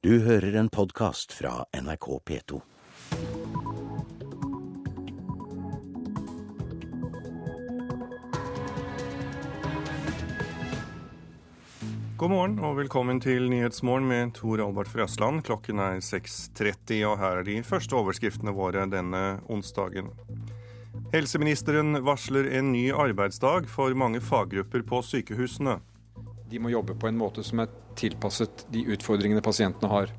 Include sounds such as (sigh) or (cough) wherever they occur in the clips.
Du hører en podkast fra NRK P2. God morgen og velkommen til Nyhetsmorgen med Tor Albert Frøsland. Klokken er 6.30, og her er de første overskriftene våre denne onsdagen. Helseministeren varsler en ny arbeidsdag for mange faggrupper på sykehusene. De må jobbe på en måte som er tilpasset de utfordringene pasientene har.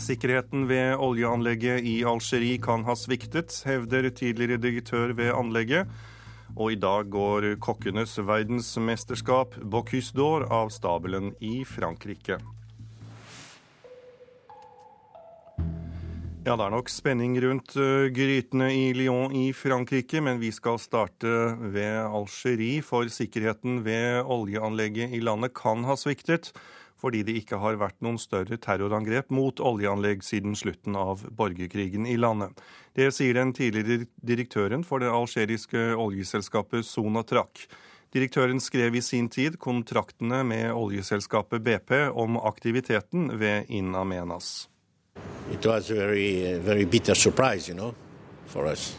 Sikkerheten ved oljeanlegget i Algerie kan ha sviktet, hevder tidligere direktør ved anlegget. Og i dag går kokkenes verdensmesterskap Bocuse d'Or av stabelen i Frankrike. Ja, det er nok spenning rundt uh, grytene i Lyon i Frankrike, men vi skal starte ved Algerie, for sikkerheten ved oljeanlegget i landet kan ha sviktet fordi det ikke har vært noen større terrorangrep mot oljeanlegg siden slutten av borgerkrigen i landet. Det sier den tidligere direktøren for det algeriske oljeselskapet Sonatrak. Direktøren skrev i sin tid kontraktene med oljeselskapet BP om aktiviteten ved In Amenas. It was a very, very bitter surprise, you know, for us.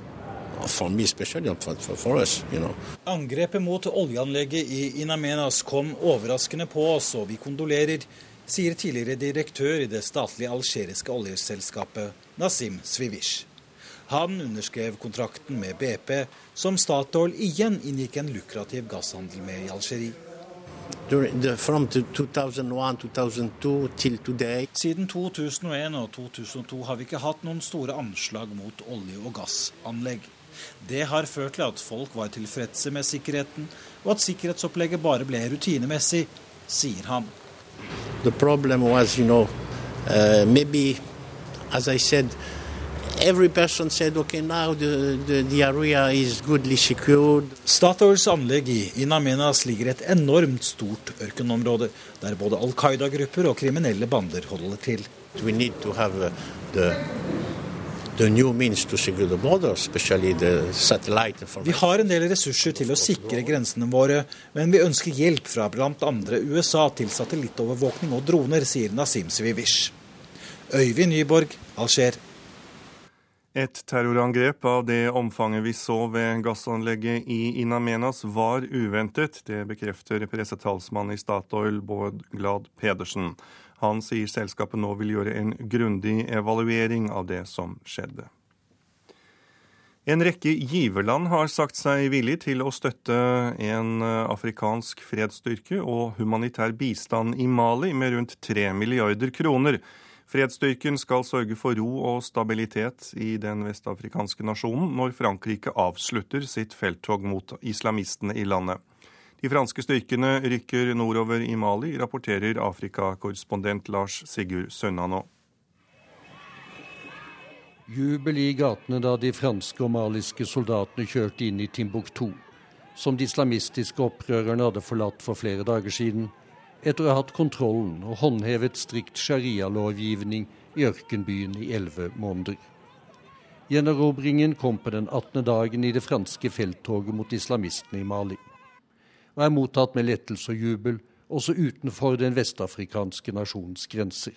Angrepet mot oljeanlegget i Inamenas kom overraskende på oss, og vi kondolerer, sier tidligere direktør i det statlige algeriske oljeselskapet Nasim Svivish. Han underskrev kontrakten med BP, som Statoil igjen inngikk en lukrativ gasshandel med i Algerie. Siden 2001 og 2002 har vi ikke hatt noen store anslag mot olje- og gassanlegg. Det har ført til at folk var tilfredse med sikkerheten, og at sikkerhetsopplegget bare ble rutinemessig, sier han. The problem was, you know, uh, maybe, as I said, every person said, okay, now the, the, the area is goodly secured. Statoils anlegg i In Amenas ligger et enormt stort ørkenområde, der både Al Qaida-grupper og kriminelle bander holder til. We need to have the vi har en del ressurser til å sikre grensene våre, men vi ønsker hjelp fra bl.a. USA til satellittovervåkning og droner, sier Nasim Svivish. Øyvind Nyborg, Alger. Et terrorangrep av det omfanget vi så ved gassanlegget i In Amenas var uventet. Det bekrefter pressetalsmann i Statoil, Bård Glad Pedersen. Han sier selskapet nå vil gjøre en grundig evaluering av det som skjedde. En rekke giverland har sagt seg villig til å støtte en afrikansk fredsstyrke og humanitær bistand i Mali med rundt 3 milliarder kroner. Fredsstyrken skal sørge for ro og stabilitet i den vestafrikanske nasjonen når Frankrike avslutter sitt felttog mot islamistene i landet. De franske styrkene rykker nordover i Mali, rapporterer Afrikakorrespondent Lars Sigurd Sønna nå. Jubel i gatene da de franske og maliske soldatene kjørte inn i Timbuktu, som de islamistiske opprørerne hadde forlatt for flere dager siden, etter å ha hatt kontrollen og håndhevet strikt sharia-lovgivning i ørkenbyen i elleve måneder. Gjenerobringen kom på den 18. dagen i det franske felttoget mot islamistene i Mali og er mottatt med lettelse og jubel også utenfor den vestafrikanske nasjons grenser.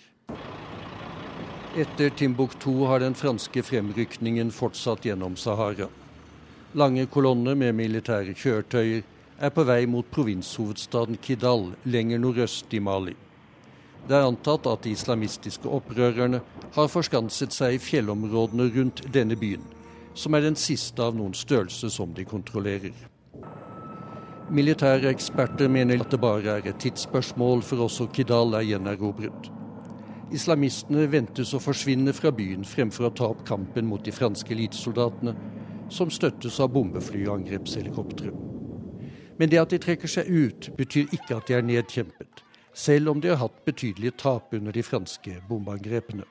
Etter Timbuktu har den franske fremrykningen fortsatt gjennom Sahara. Lange kolonner med militære kjøretøyer er på vei mot provinshovedstaden Kidal lenger nordøst i Mali. Det er antatt at de islamistiske opprørerne har forskanset seg i fjellområdene rundt denne byen, som er den siste av noen størrelse som de kontrollerer. Militære eksperter mener at det bare er et tidsspørsmål for også Kidal er gjenerobret. Islamistene ventes å forsvinne fra byen fremfor å ta opp kampen mot de franske elitesoldatene, som støttes av bombefly og angrepshelikoptre. Men det at de trekker seg ut, betyr ikke at de er nedkjempet, selv om de har hatt betydelige tap under de franske bombeangrepene.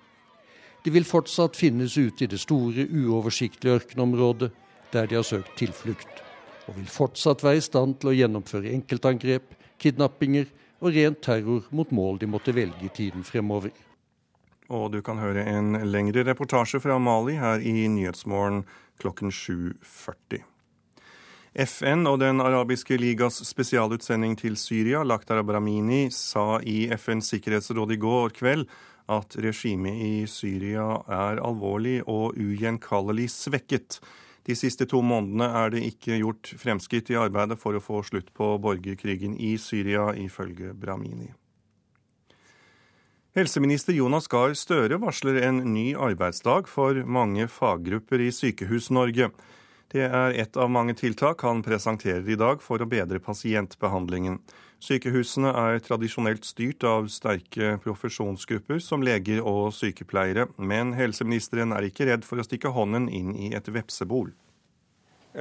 De vil fortsatt finnes ute i det store, uoversiktlige ørkenområdet der de har søkt tilflukt og vil fortsatt være i stand til å gjennomføre enkeltangrep, kidnappinger og rent terror mot mål de måtte velge i tiden fremover. Og du kan høre en lengre reportasje fra Mali her i Nyhetsmorgen klokken 7.40. FN og Den arabiske ligas spesialutsending til Syria, Lakhdar Abramini, sa i FNs sikkerhetsråd i går kveld at regimet i Syria er alvorlig og ugjenkallelig svekket. De siste to månedene er det ikke gjort fremskritt i arbeidet for å få slutt på borgerkrigen i Syria, ifølge Bramini. Helseminister Jonas Gahr Støre varsler en ny arbeidsdag for mange faggrupper i Sykehus-Norge. Det er ett av mange tiltak han presenterer i dag for å bedre pasientbehandlingen. Sykehusene er tradisjonelt styrt av sterke profesjonsgrupper som leger og sykepleiere, men helseministeren er ikke redd for å stikke hånden inn i et vepsebol.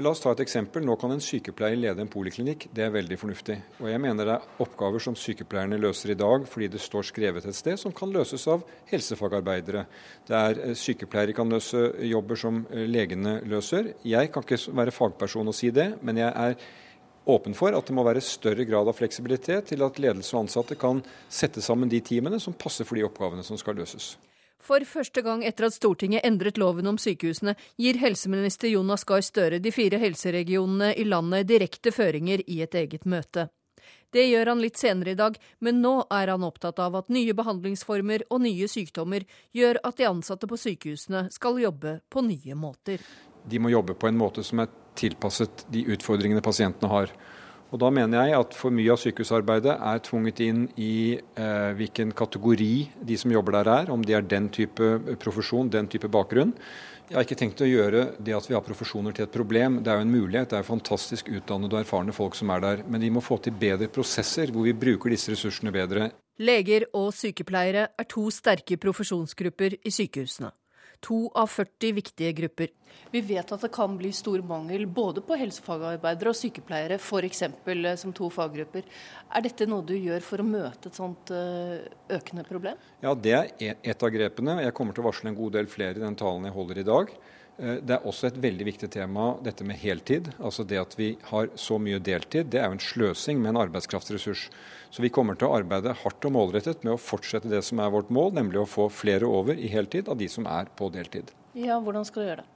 La oss ta et eksempel. Nå kan en sykepleier lede en poliklinikk. Det er veldig fornuftig. Og jeg mener det er oppgaver som sykepleierne løser i dag fordi det står skrevet et sted, som kan løses av helsefagarbeidere. Det er eh, Sykepleiere kan løse jobber som eh, legene løser. Jeg kan ikke være fagperson og si det, men jeg er åpen for at det må være større grad av fleksibilitet til at ledelse og ansatte kan sette sammen de teamene som passer for de oppgavene som skal løses. For første gang etter at Stortinget endret loven om sykehusene, gir helseminister Jonas Gahr Støre de fire helseregionene i landet direkte føringer i et eget møte. Det gjør han litt senere i dag, men nå er han opptatt av at nye behandlingsformer og nye sykdommer gjør at de ansatte på sykehusene skal jobbe på nye måter. De må jobbe på en måte som er tilpasset de utfordringene pasientene har. Og Da mener jeg at for mye av sykehusarbeidet er tvunget inn i eh, hvilken kategori de som jobber der er, om de er den type profesjon, den type bakgrunn. Jeg har ikke tenkt å gjøre det at vi har profesjoner til et problem. Det er jo en mulighet. Det er fantastisk utdannede og erfarne folk som er der. Men vi må få til bedre prosesser hvor vi bruker disse ressursene bedre. Leger og sykepleiere er to sterke profesjonsgrupper i sykehusene to av 40 viktige grupper. Vi vet at det kan bli stor mangel både på helsefagarbeidere og sykepleiere, f.eks. Eh, som to faggrupper. Er dette noe du gjør for å møte et sånt eh, økende problem? Ja, det er e-, et av grepene. Jeg kommer til å varsle en god del flere i den talen jeg holder i dag. Eh, det er også et veldig viktig tema, dette med heltid. Altså det at vi har så mye deltid. Det er jo en sløsing med en arbeidskraftsressurs. Så vi kommer til å arbeide hardt og målrettet med å fortsette det som er vårt mål, nemlig å få flere over i heltid av de som er på deltid. Ja, Hvordan skal du gjøre det?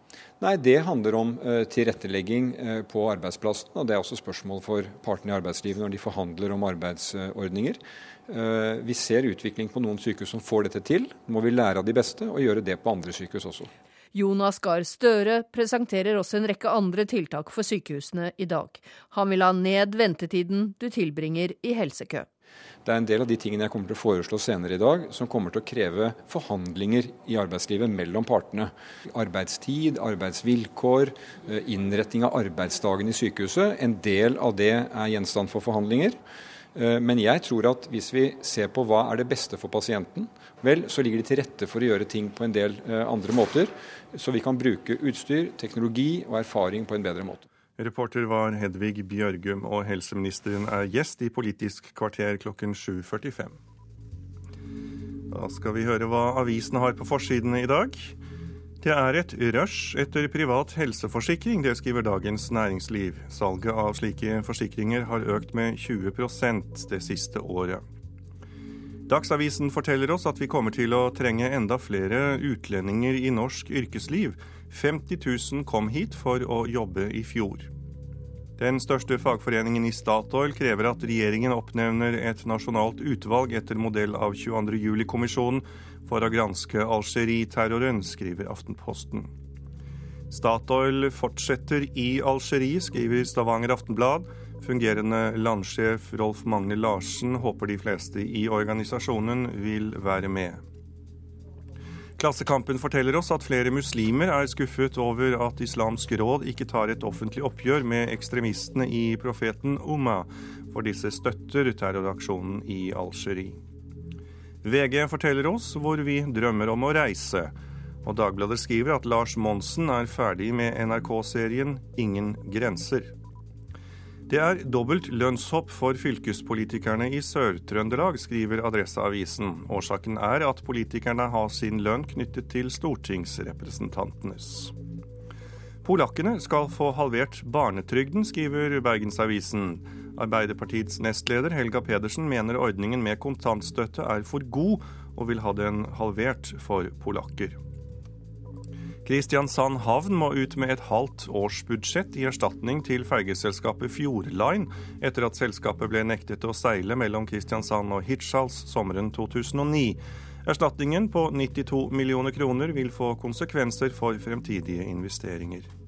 Nei, Det handler om uh, tilrettelegging uh, på arbeidsplassen. og Det er også spørsmål for partene i arbeidslivet når de forhandler om arbeidsordninger. Uh, vi ser utvikling på noen sykehus som får dette til. Nå må vi lære av de beste og gjøre det på andre sykehus også. Jonas Gahr Støre presenterer også en rekke andre tiltak for sykehusene i dag. Han vil ha ned ventetiden du tilbringer i helsekø. Det er en del av de tingene jeg kommer til å foreslå senere i dag, som kommer til å kreve forhandlinger i arbeidslivet mellom partene. Arbeidstid, arbeidsvilkår, innretning av arbeidsdagen i sykehuset. En del av det er gjenstand for forhandlinger. Eh, men jeg tror at hvis vi ser på hva er det beste for pasienten, vel, så ligger det til rette for å gjøre ting på en del eh, andre måter. Så vi kan bruke utstyr, teknologi og erfaring på en bedre måte. Reporter var Hedvig Bjørgum, og helseministeren er gjest i Politisk kvarter klokken 7.45. Da skal vi høre hva avisene har på forsidene i dag. Det er et rush etter privat helseforsikring, det skriver Dagens Næringsliv. Salget av slike forsikringer har økt med 20% det siste året. Dagsavisen forteller oss at vi kommer til å trenge enda flere utlendinger i norsk yrkesliv. 50 000 kom hit for å jobbe i fjor. Den største fagforeningen i Statoil krever at regjeringen oppnevner et nasjonalt utvalg etter modell av 22. for å granske Algerie-terroren, skriver Aftenposten. Statoil fortsetter i Algerie, skriver Stavanger Aftenblad. Fungerende landsjef Rolf Magne Larsen håper de fleste i organisasjonen vil være med. Klassekampen forteller oss at flere muslimer er skuffet over at Islamsk råd ikke tar et offentlig oppgjør med ekstremistene i profeten Umma, for disse støtter terroraksjonen i Algerie. VG forteller oss hvor vi drømmer om å reise. Og Dagbladet skriver at Lars Monsen er ferdig med NRK-serien Ingen grenser. Det er dobbelt lønnshopp for fylkespolitikerne i Sør-Trøndelag, skriver Adresseavisen. Årsaken er at politikerne har sin lønn knyttet til stortingsrepresentantenes. Polakkene skal få halvert barnetrygden, skriver Bergensavisen. Arbeiderpartiets nestleder Helga Pedersen mener ordningen med kontantstøtte er for god, og vil ha den halvert for polakker. Kristiansand havn må ut med et halvt årsbudsjett i erstatning til fergeselskapet Fjordline etter at selskapet ble nektet å seile mellom Kristiansand og Hirtshals sommeren 2009. Erstatningen på 92 millioner kroner vil få konsekvenser for fremtidige investeringer.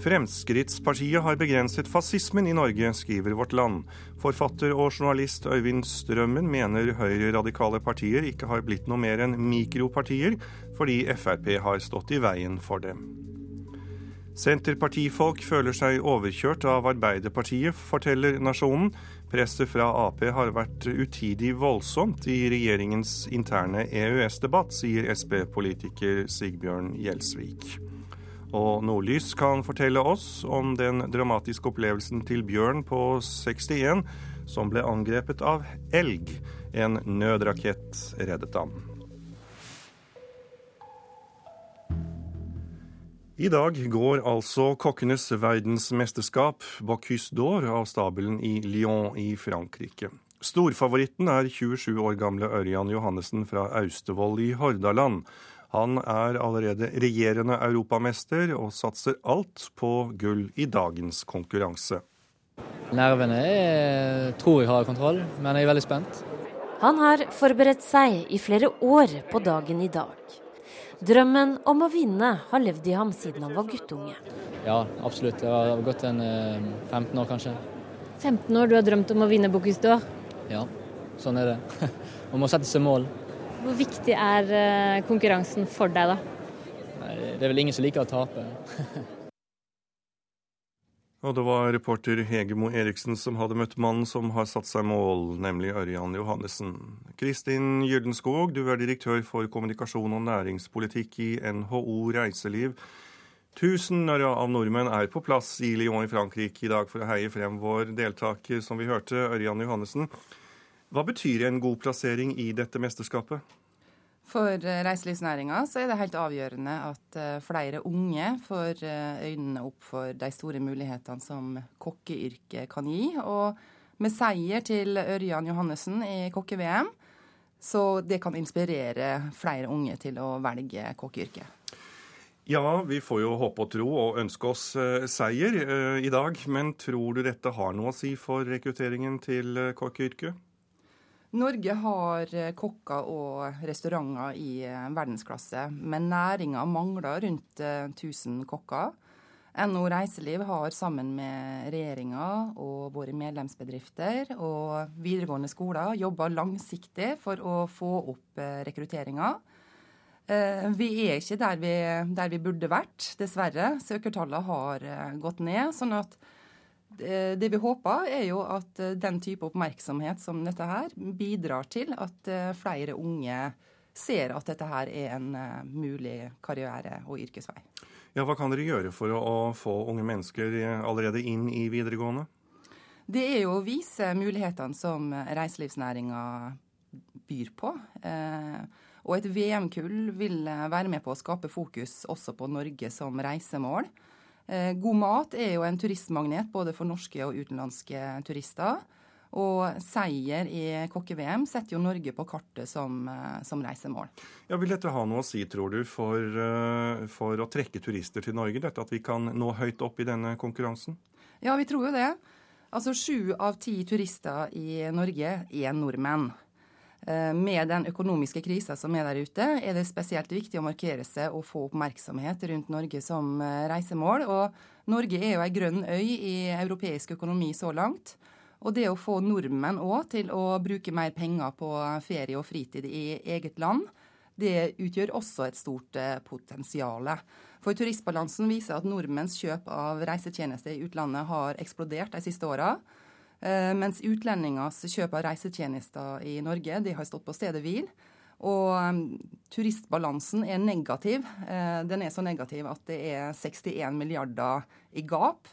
Fremskrittspartiet har begrenset fascismen i Norge, skriver Vårt Land. Forfatter og journalist Øyvind Strømmen mener høyreradikale partier ikke har blitt noe mer enn mikropartier, fordi Frp har stått i veien for dem. Senterpartifolk føler seg overkjørt av Arbeiderpartiet, forteller Nasjonen. Presset fra Ap har vært utidig voldsomt i regjeringens interne EØS-debatt, sier Sp-politiker Sigbjørn Gjelsvik. Og Nordlys kan fortelle oss om den dramatiske opplevelsen til Bjørn på 61 som ble angrepet av elg. En nødrakett reddet ham. I dag går altså kokkenes verdensmesterskap Bocuse d'Or av stabelen i Lyon i Frankrike. Storfavoritten er 27 år gamle Ørjan Johannessen fra Austevoll i Hordaland. Han er allerede regjerende europamester og satser alt på gull i dagens konkurranse. Nervene er, tror jeg har kontroll, men jeg er veldig spent. Han har forberedt seg i flere år på dagen i dag. Drømmen om å vinne har levd i ham siden han var guttunge. Ja, absolutt. Det har gått en 15 eh, år, kanskje. 15 år du har drømt om å vinne Bocuse d'Or? Ja, sånn er det. (laughs) Man må sette seg mål. Hvor viktig er eh, konkurransen for deg, da? Det er vel ingen som liker å tape. (laughs) Og det var reporter Hegemo Eriksen som hadde møtt mannen som har satt seg mål, nemlig Ørjan Johannessen. Kristin Gyldenskog, du er direktør for kommunikasjon og næringspolitikk i NHO Reiseliv. Tusener av nordmenn er på plass i Lyon i Frankrike i dag for å heie frem vår deltaker, som vi hørte, Ørjan Johannessen. Hva betyr en god plassering i dette mesterskapet? For eh, reiselivsnæringa så er det helt avgjørende at eh, flere unge får eh, øynene opp for de store mulighetene som kokkeyrket kan gi. Og med seier til Ørjan Johannessen i kokke-VM, så det kan inspirere flere unge til å velge kokkeyrket. Ja, vi får jo håpe og tro og ønske oss seier i dag. Men tror du dette har noe å si for rekrutteringen til kokkeyrket? Norge har eh, kokker og restauranter i eh, verdensklasse, men næringa mangler rundt 1000 eh, kokker. NHO Reiseliv har sammen med regjeringa og våre medlemsbedrifter og videregående skoler jobba langsiktig for å få opp rekrutteringa. Vi er ikke der vi, der vi burde vært, dessverre. Søkertallene har gått ned. sånn at det vi håper, er jo at eh, den type oppmerksomhet som dette her bidrar til at eh, flere unge ser at dette her er en mulig karriere- og yrkesvei. Ja, Hva kan dere gjøre for å få unge mennesker allerede inn i videregående? Det er jo å vise mulighetene som reiselivsnæringa byr på. Og et VM-kull vil være med på å skape fokus også på Norge som reisemål. Eh, god mat er jo en turistmagnet både for norske og utenlandske turister. Og seier i kokke-VM setter jo Norge på kartet som, eh, som, reisemål. Ja, Vil dette ha noe å si, tror du, for, eh, for å trekke turister til Norge? Dette at vi kan nå høyt opp i denne konkurransen? Ja, vi tror jo det. Altså Sju av ti turister i Norge er nordmenn. Eh, med den økonomiske krisa som er der ute, er det spesielt viktig å markere seg og få oppmerksomhet rundt Norge som eh, reisemål. Og Norge er jo ei grønn øy i europeisk økonomi så langt. Og det å få nordmenn òg til å bruke mer penger på ferie og fritid i eget land, det utgjør også et stort eh, potensial. For turistbalansen viser at nordmenns kjøp av reisetjenester i utlandet har eksplodert de siste åra. Eh, mens utlendingers kjøp av reisetjenester i Norge de har stått på stedet hvil. Og turistbalansen er negativ. Uh, den er så negativ at det er 61 milliarder i gap.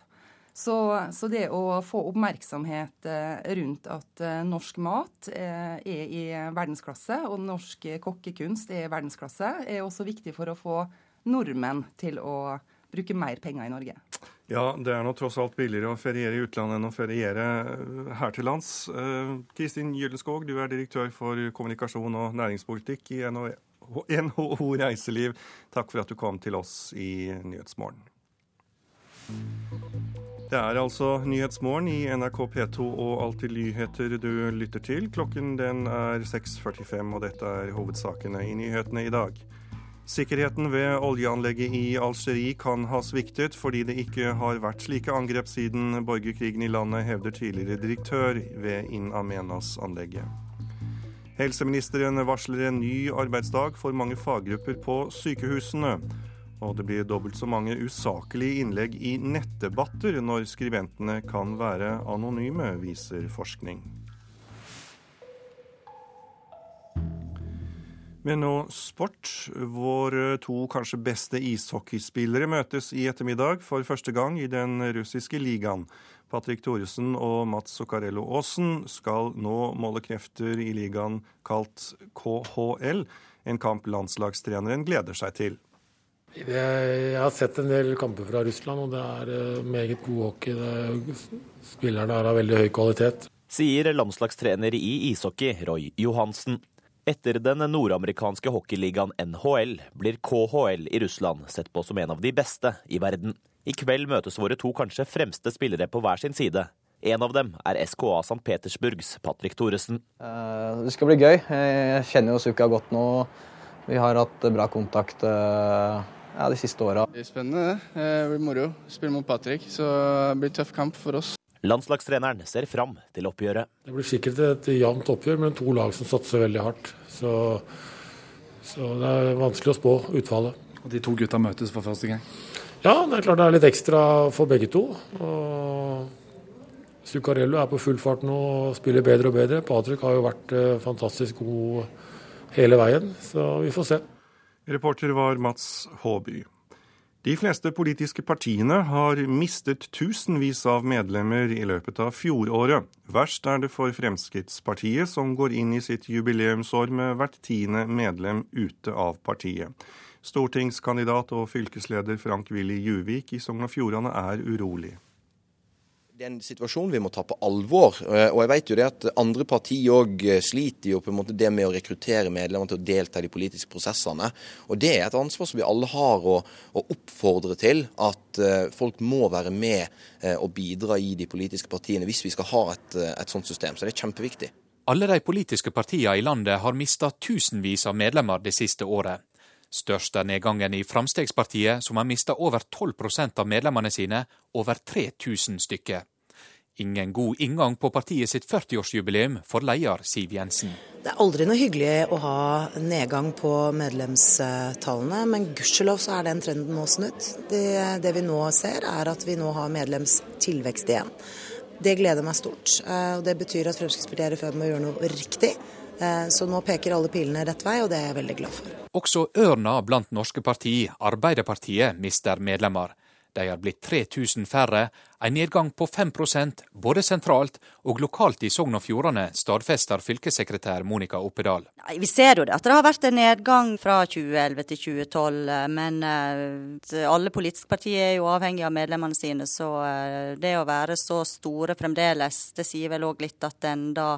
Så, så det å få oppmerksomhet uh, rundt at norsk mat er i verdensklasse, og norsk kokkekunst er i verdensklasse, er også viktig for å få nordmenn til å bruke mer penger i Norge. Ja, det er nå tross alt billigere å feriere i utlandet enn å feriere eh, her til lands. Eh, Kristin Gyllenskog, du er direktør for kommunikasjon og næringspolitikk i NHO NHO Reiseliv. Takk for at du kom til oss i Nyhetsmorgen. Det er altså Nyhetsmorgen i NRK P2 og Alltid nyheter du lytter til. Klokken den er 6.45, og dette er hovedsakene i nyhetene i dag. Sikkerheten ved oljeanlegget i Algerie kan ha sviktet fordi det ikke har vært slike angrep siden borgerkrigen i landet, hevder tidligere direktør ved In Amenas-anlegget. Helseministeren varsler en ny arbeidsdag for mange faggrupper på sykehusene. Og det blir dobbelt så mange usaklige innlegg i nettdebatter når skribentene kan være anonyme, viser forskning. Men nå sport. Våre to kanskje beste ishockeyspillere møtes i ettermiddag for første gang i den russiske ligaen. Patrick Thoresen og Mats Zuccarello Aasen skal nå måle krefter i ligaen kalt KHL, en kamp landslagstreneren gleder seg til. Jeg har sett en del kamper fra Russland, og det er eh, meget god hockey. Spillerne er av veldig høy kvalitet. Sier landslagstrener i ishockey Roy Johansen. Etter den nordamerikanske hockeyligaen NHL blir KHL i Russland sett på som en av de beste i verden. I kveld møtes våre to kanskje fremste spillere på hver sin side. En av dem er SKA St. Petersburgs Patrick Thoresen. Eh, det skal bli gøy. Jeg kjenner jo Suka godt nå. Vi har hatt bra kontakt eh, ja, de siste åra. Spennende. Det blir moro. Spille mot Patrick, så det blir tøff kamp for oss. Landslagstreneren ser fram til oppgjøret. Det blir sikkert et jevnt oppgjør mellom to lag som satser veldig hardt. Så, så, det er vanskelig å spå utfallet. Og De to gutta møtes for første gang? Ja, det er klart det er litt ekstra for begge to. Og Zuccarello er på full fart nå og spiller bedre og bedre. Patrick har jo vært eh, fantastisk god hele veien, så vi får se. Reporter var Mats Håby. De fleste politiske partiene har mistet tusenvis av medlemmer i løpet av fjoråret. Verst er det for Fremskrittspartiet, som går inn i sitt jubileumsår med hvert tiende medlem ute av partiet. Stortingskandidat og fylkesleder Frank Willy Juvik i Sogn og Fjordane er urolig det er en situasjon vi må ta på alvor. Eh, og jeg vet jo det at andre partier òg eh, sliter jo på en måte det med å rekruttere medlemmer til å delta i de politiske prosessene. Og det er et ansvar som vi alle har å, å oppfordre til. At uh, folk må være med og bidra i de politiske partiene hvis vi skal ha et, et sånt system. Så det er kjempeviktig. Alle de politiske partiene i landet har mista tusenvis av medlemmer det siste året. Størst er nedgangen i Fremskrittspartiet, som har mista over 12% av medlemmene sine, over 3000 stykker. Ingen god inngang på partiet sitt 40-årsjubileum for leder Siv Jensen. Det er aldri noe hyggelig å ha nedgang på medlemstallene, men gudskjelov så er den trenden nå snudd. Det, det vi nå ser er at vi nå har medlemstilvekst igjen. Det gleder meg stort. Eh, og Det betyr at Fremskrittspartiet er i ferd med å gjøre noe riktig. Eh, så nå peker alle pilene rett vei, og det er jeg veldig glad for. Også ørna blant norske parti, Arbeiderpartiet, mister medlemmer. De har blitt 3000 færre, en nedgang på 5% både sentralt og lokalt i Sogn og Fjordane, stadfester fylkessekretær Monica Oppedal. Vi ser jo det, at det har vært en nedgang fra 2011 til 2012, men eh, alle politiske partier er jo avhengig av medlemmene sine. Så eh, det å være så store fremdeles, det sier vel òg litt at en da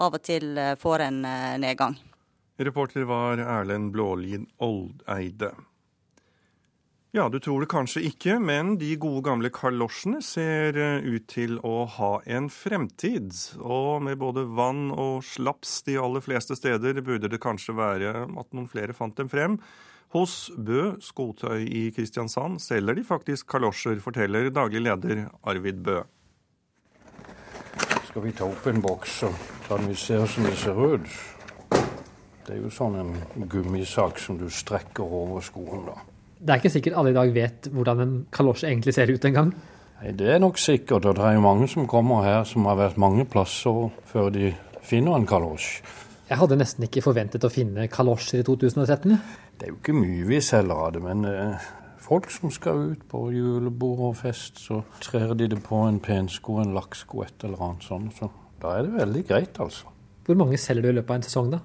av og til eh, får en eh, nedgang. Reporter var Erlend Blålien Oldeide. Ja, du tror det kanskje ikke, men de gode gamle kalosjene ser eh, ut til å ha en fremtid. Og med både vann og slaps de aller fleste steder burde det kanskje være at noen flere fant dem frem. Hos Bø skotøy i Kristiansand selger de faktisk kalosjer, forteller daglig leder Arvid Bø. Skal vi ta opp en boks, så kan vi se hvordan det ser ut. Det er jo sånn en gummisak som du strekker over skoen, da. Det er ikke sikkert alle i dag vet hvordan en kalosje egentlig ser ut engang. Nei, Det er nok sikkert, og det er jo mange som kommer her som har vært mange plasser før de finner en kalosj. Jeg hadde nesten ikke forventet å finne kalosjer i 2013. Det er jo ikke mye vi selger av det, men eh, folk som skal ut på julebord og fest, så trer de det på en pensko, en lakksko, et eller annet sånt. Så da er det veldig greit, altså. Hvor mange selger du i løpet av en sesong, da?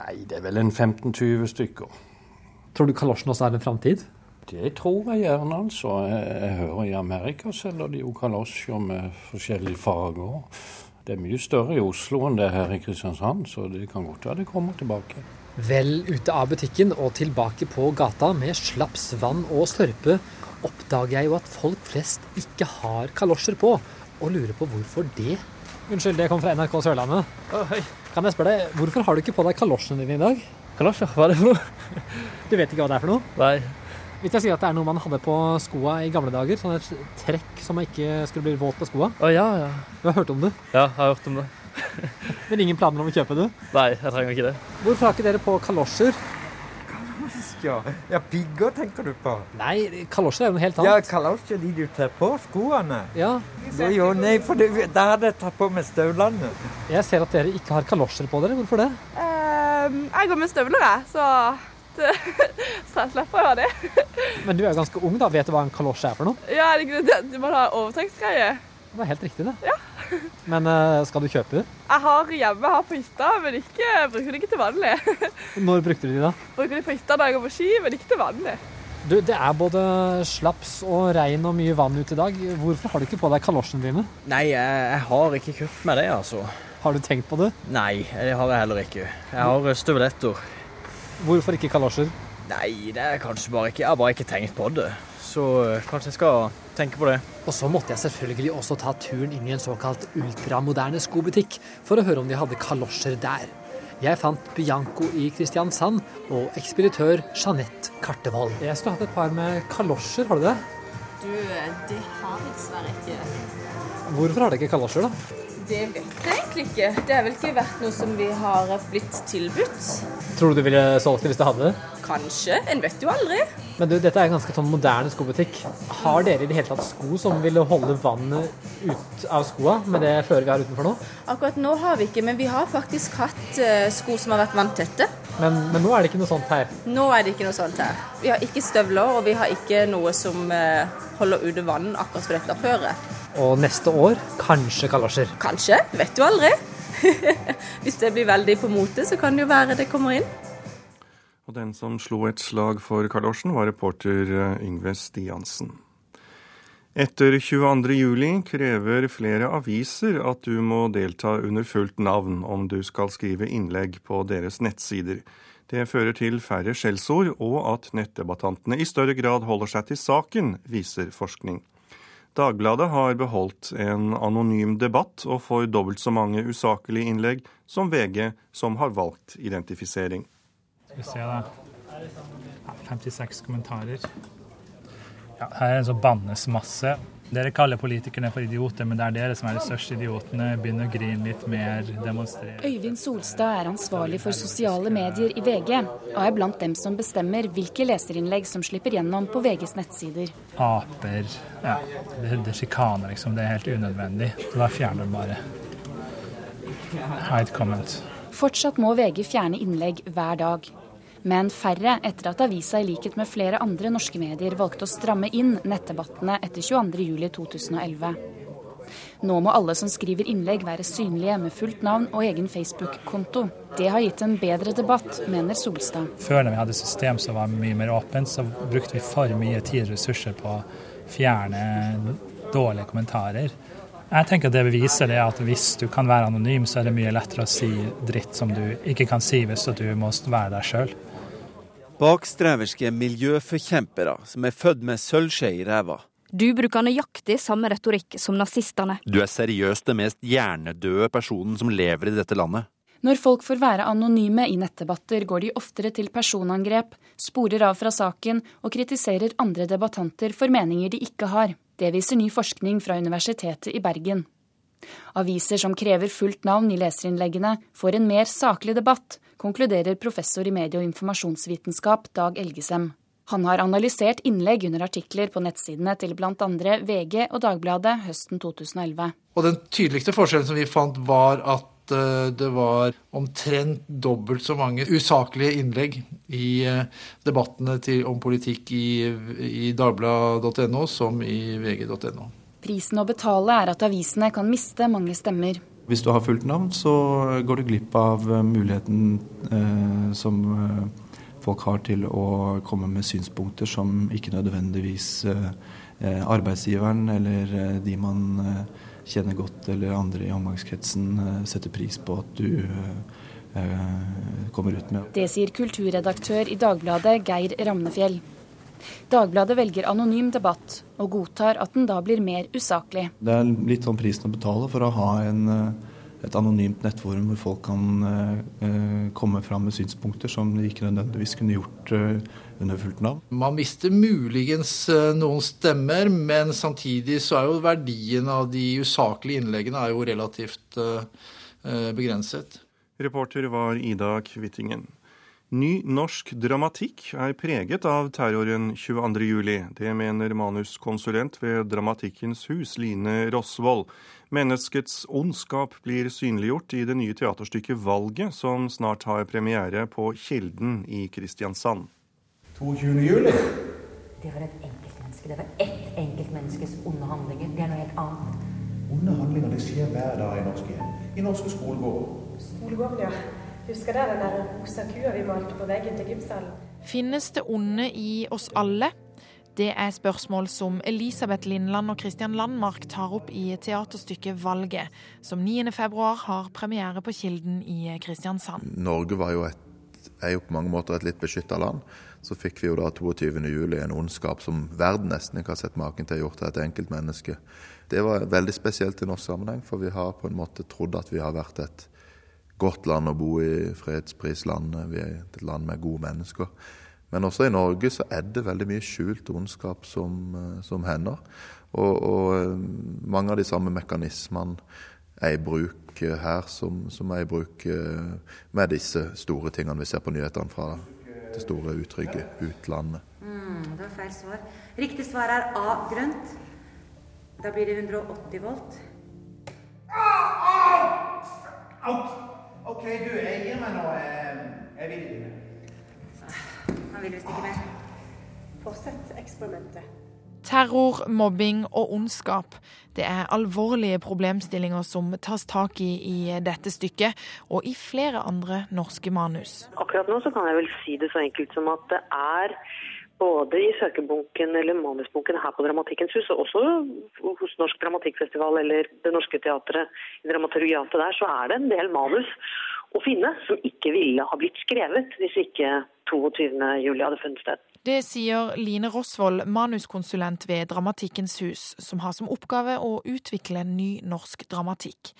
Nei, det er vel en 15-20 stykker. Tror du kalosjen også er en framtid? Det tror jeg gjerne, altså. Jeg, jeg hører i Amerika selger de jo kalosjer med forskjellige farger. Det er mye større i Oslo enn det er her i Kristiansand, så det kan godt være det kommer tilbake. Vel ute av butikken og tilbake på gata med slaps, vann og sørpe, oppdager jeg jo at folk flest ikke har kalosjer på, og lurer på hvorfor det. Unnskyld, det kom fra NRK Sørlandet. Oh. Kan jeg spørre deg, Hvorfor har du ikke på deg kalosjene dine i dag? Kalosjer? Hva er det for noe? (laughs) Du vet ikke hva det er for noe? Nei. Hvis jeg sier at det er noe man hadde på skoa i gamle dager, sånn et trekk som man ikke skulle bli våt på skoa oh, ja, ja. Du har hørt om det? Ja, jeg har hørt om det. (laughs) Men ingen planer om å kjøpe det? Nei, jeg trenger ikke det. Hvorfor har ikke dere på kalosjer? Ja, ja pigger tenker du på? Nei, kalosjer er noe helt annet. Ja, kalosjer de du tar på skoene. Ja. Det, jo, nei, for det, da hadde jeg tatt på meg støvlene. Jeg ser at dere ikke har kalosjer på dere. Hvorfor det? Um, jeg går med støvler, jeg, så, (laughs) så jeg slipper å ha det. Men du er jo ganske ung, da. Vet du hva en kalosje er for noe? Ja, det, er greit, du må ha overtrekksgreie. Det er helt riktig, det. Ja. (laughs) Men eh, skal du kjøpe det? Jeg har hjemme her på hytta, men ikke, bruker det ikke til vanlig. (laughs) Når brukte du de, da? bruker de på hytta når jeg går på ski, men ikke til vanlig. Du, Det er både slaps og regn og mye vann ute i dag. Hvorfor har du ikke på deg kalosjene dine? Nei, jeg, jeg har ikke kjøpt meg det, altså. Har du tenkt på det? Nei, det har jeg heller ikke. Jeg har støvletter. Hvorfor ikke kalosjer? Nei, det er kanskje bare ikke Jeg har bare ikke tenkt på det. Så eh, kanskje jeg skal tenke på det. Og så måtte jeg selvfølgelig også ta turen inn i en såkalt ultramoderne skobutikk for å høre om de hadde kalosjer der. Jeg fant Bianco i Kristiansand og ekspeditør Jeanette Kartevold. Jeg skulle hatt et par med kalosjer, har du det? Du, det har jeg dessverre ikke. Hvorfor har dere ikke kalosjer, da? Det vet jeg egentlig ikke. Det har vel ikke vært noe som vi har blitt tilbudt. Tror du du ville solgt det hvis du hadde det? Kanskje. En vet jo aldri. Men du, dette er en ganske sånn moderne skobutikk. Har dere i det hele tatt sko som ville holde vannet ut av skoa med det føret vi har utenfor nå? Akkurat nå har vi ikke, men vi har faktisk hatt eh, sko som har vært vanntette. Men, men nå er det ikke noe sånt her. Nå er det ikke noe sånt her. Vi har ikke støvler, og vi har ikke noe som eh, holder ute vann akkurat for dette føret. Og neste år kanskje kalosjer. Kanskje. Vet du aldri. (laughs) Hvis det blir veldig på mote, så kan det jo være det kommer inn. Og den som slo et slag for kalosjen, var reporter eh, Yngve Stiansen. Etter 22.07 krever flere aviser at du må delta under fullt navn om du skal skrive innlegg på deres nettsider. Det fører til færre skjellsord, og at nettdebattantene i større grad holder seg til saken, viser forskning. Dagbladet har beholdt en anonym debatt og får dobbelt så mange usaklige innlegg som VG, som har valgt identifisering. Skal vi se, da. 56 kommentarer. Ja, her er det sånn bannes masse. Dere kaller politikerne for idioter, men det er dere som er de største idiotene. Begynn å grine litt mer, demonstrere. Øyvind Solstad er ansvarlig for sosiale medier i VG, og er blant dem som bestemmer hvilke leserinnlegg som slipper gjennom på VGs nettsider. Aper. Ja, det, det er sjikane, liksom. Det er helt unødvendig. Så da fjerner du bare. Hide comment. Fortsatt må VG fjerne innlegg hver dag. Men færre etter at avisa i likhet med flere andre norske medier valgte å stramme inn nettdebattene etter 22.07.2011. Nå må alle som skriver innlegg være synlige med fullt navn og egen Facebook-konto. Det har gitt en bedre debatt, mener Solstad. Før vi hadde system som var mye mer åpent, så brukte vi for mye tid og ressurser på å fjerne dårlige kommentarer. Jeg tenker at Det beviser det at hvis du kan være anonym, så er det mye lettere å si dritt som du ikke kan si hvis du må være deg sjøl. Bakstreverske miljøforkjempere som er født med sølvskje i ræva. Du bruker nøyaktig samme retorikk som nazistene. Du er seriøst den mest hjernedøde personen som lever i dette landet. Når folk får være anonyme i nettdebatter, går de oftere til personangrep, sporer av fra saken og kritiserer andre debattanter for meninger de ikke har. Det viser ny forskning fra Universitetet i Bergen. Aviser som krever fullt navn i leserinnleggene, får en mer saklig debatt, konkluderer professor i medie- og informasjonsvitenskap Dag Elgesem. Han har analysert innlegg under artikler på nettsidene til bl.a. VG og Dagbladet høsten 2011. Og Den tydeligste forskjellen som vi fant, var at eh, det var omtrent dobbelt så mange usaklige innlegg i eh, debattene til, om politikk i, i dagbladet.no som i vg.no. Prisen å betale er at avisene kan miste mange stemmer. Hvis du har fullt navn, så går du glipp av muligheten eh, som eh, folk har til å komme med synspunkter som ikke nødvendigvis eh, arbeidsgiveren eller eh, de man eh, kjenner godt eller andre i omgangskretsen setter pris på at du kommer ut med. Det sier kulturredaktør i Dagbladet Geir Ramnefjell. Dagbladet velger anonym debatt, og godtar at den da blir mer usaklig. Det er litt sånn prisen å betale for å ha en, et anonymt nettforum hvor folk kan eh, komme fram med synspunkter som de ikke nødvendigvis kunne gjort eh, under fullt navn. Man mister muligens noen stemmer, men samtidig så er jo verdien av de usaklige innleggene er jo relativt eh, begrenset. Reporter var Ida Kvittingen. Ny norsk dramatikk er preget av terroren 22.07. Det mener manuskonsulent ved Dramatikkens hus, Line Rosvold. Menneskets ondskap blir synliggjort i det nye teaterstykket Valget, som snart har premiere på Kilden i Kristiansand. 22.07. Det var et enkeltmenneske. Det var ett enkeltmenneskes onde handlinger. Det er noe helt annet. Onde handlinger det skjer hver dag i norske hjem. I norske skolegårder. Skolegården, ja. Husker dere den der rosa kua vi malte på veggen til gymsalen? Finnes det onde i oss alle? Det er spørsmål som Elisabeth Lindland og Christian Landmark tar opp i teaterstykket Valget, som 9.2 har premiere på Kilden i Kristiansand. Norge var jo et, er jo på mange måter et litt beskytta land. Så fikk vi jo da 22.07. en ondskap som verden nesten ikke har sett maken til gjort til et enkeltmenneske. Det var veldig spesielt i norsk sammenheng, for vi har på en måte trodd at vi har vært et godt land å bo i, fredsprislandet. Vi er et land med gode mennesker. Men også i Norge så er det veldig mye skjult ondskap som, eh, som hender. Og, og, eh, mange av de samme mekanismene er i bruk her som, som, er i bruk eh, med disse store tingene vi ser på nyhetene fra det store utrygge utlandet. Mm, det var feil svar. Riktig svar er A grønt. Da blir det 180 volt. Ah, ah! Out! OK, du, jeg gir meg nå. Eh, jeg vil ikke mer. Han vil visst ikke mer. Fortsett eksperimentet. Terror, mobbing og ondskap. Det er alvorlige problemstillinger som tas tak i i dette stykket, og i flere andre norske manus. Akkurat nå så kan jeg vel si det så enkelt som at det er både i søkebunken eller manusbunken her på Dramatikkens hus, og også hos Norsk Dramatikkfestival eller Det Norske Teatret, i dramaturgiatet der, så er det en del manus å finne som ikke ville ha blitt skrevet hvis ikke 22.07 hadde funnet sted. Det sier Line Rosvold, manuskonsulent ved Dramatikkens hus, som har som oppgave å utvikle ny norsk dramatikk.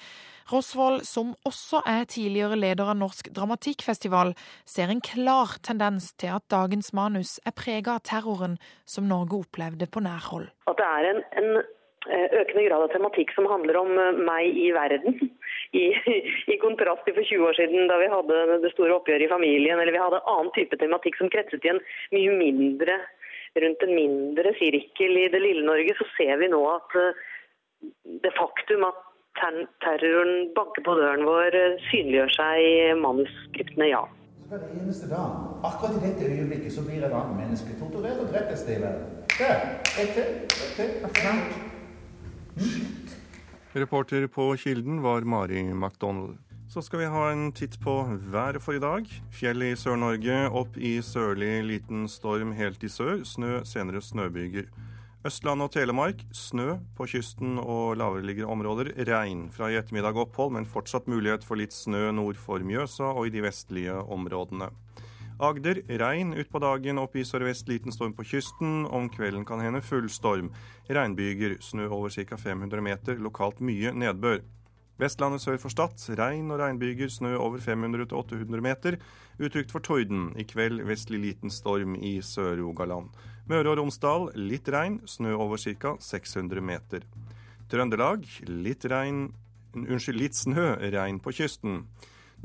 Rosvold, som også er tidligere leder av Norsk Dramatikkfestival, ser en klar tendens til at dagens manus er prega av terroren som Norge opplevde på nærhold. At det er en, en eh, økende grad av tematikk som handler om eh, meg i verden. I, (laughs) I, kontrast til for 20 år siden, da vi hadde det store oppgjøret i familien, eller vi hadde annen type tematikk som kretset i en mye mindre rundt en mindre sirkel i det lille Norge, så ser vi nå at eh, det faktum at terroren banker på døren vår, eh, synliggjør seg i manuskriptene, ja. Hver eneste dag, akkurat i dette øyeblikket, så blir et annet menneske torturert og drept et sted i verden. Der! Et til. Et til. Slutt. Reporter på Kilden var Mari MacDonald. Så skal vi ha en titt på været for i dag. Fjell i Sør-Norge, opp i sørlig liten storm helt i sør. Snø, senere snøbyger. Østland og Telemark snø på kysten og lavereliggende områder. Regn fra i ettermiddag opphold, men fortsatt mulighet for litt snø nord for Mjøsa og i de vestlige områdene. Agder regn utpå dagen, opp i sørvest liten storm på kysten. Om kvelden kan hende full storm. Regnbyger, snø over ca. 500 meter, lokalt mye nedbør. Vestlandet sør for Stad regn og regnbyger, snø over 500-800 meter. Utrygt for torden. I kveld vestlig liten storm i Sør-Rogaland. Møre og Romsdal litt regn, snø over ca. 600 meter. Trøndelag litt regn Unnskyld, litt snø, regn på kysten.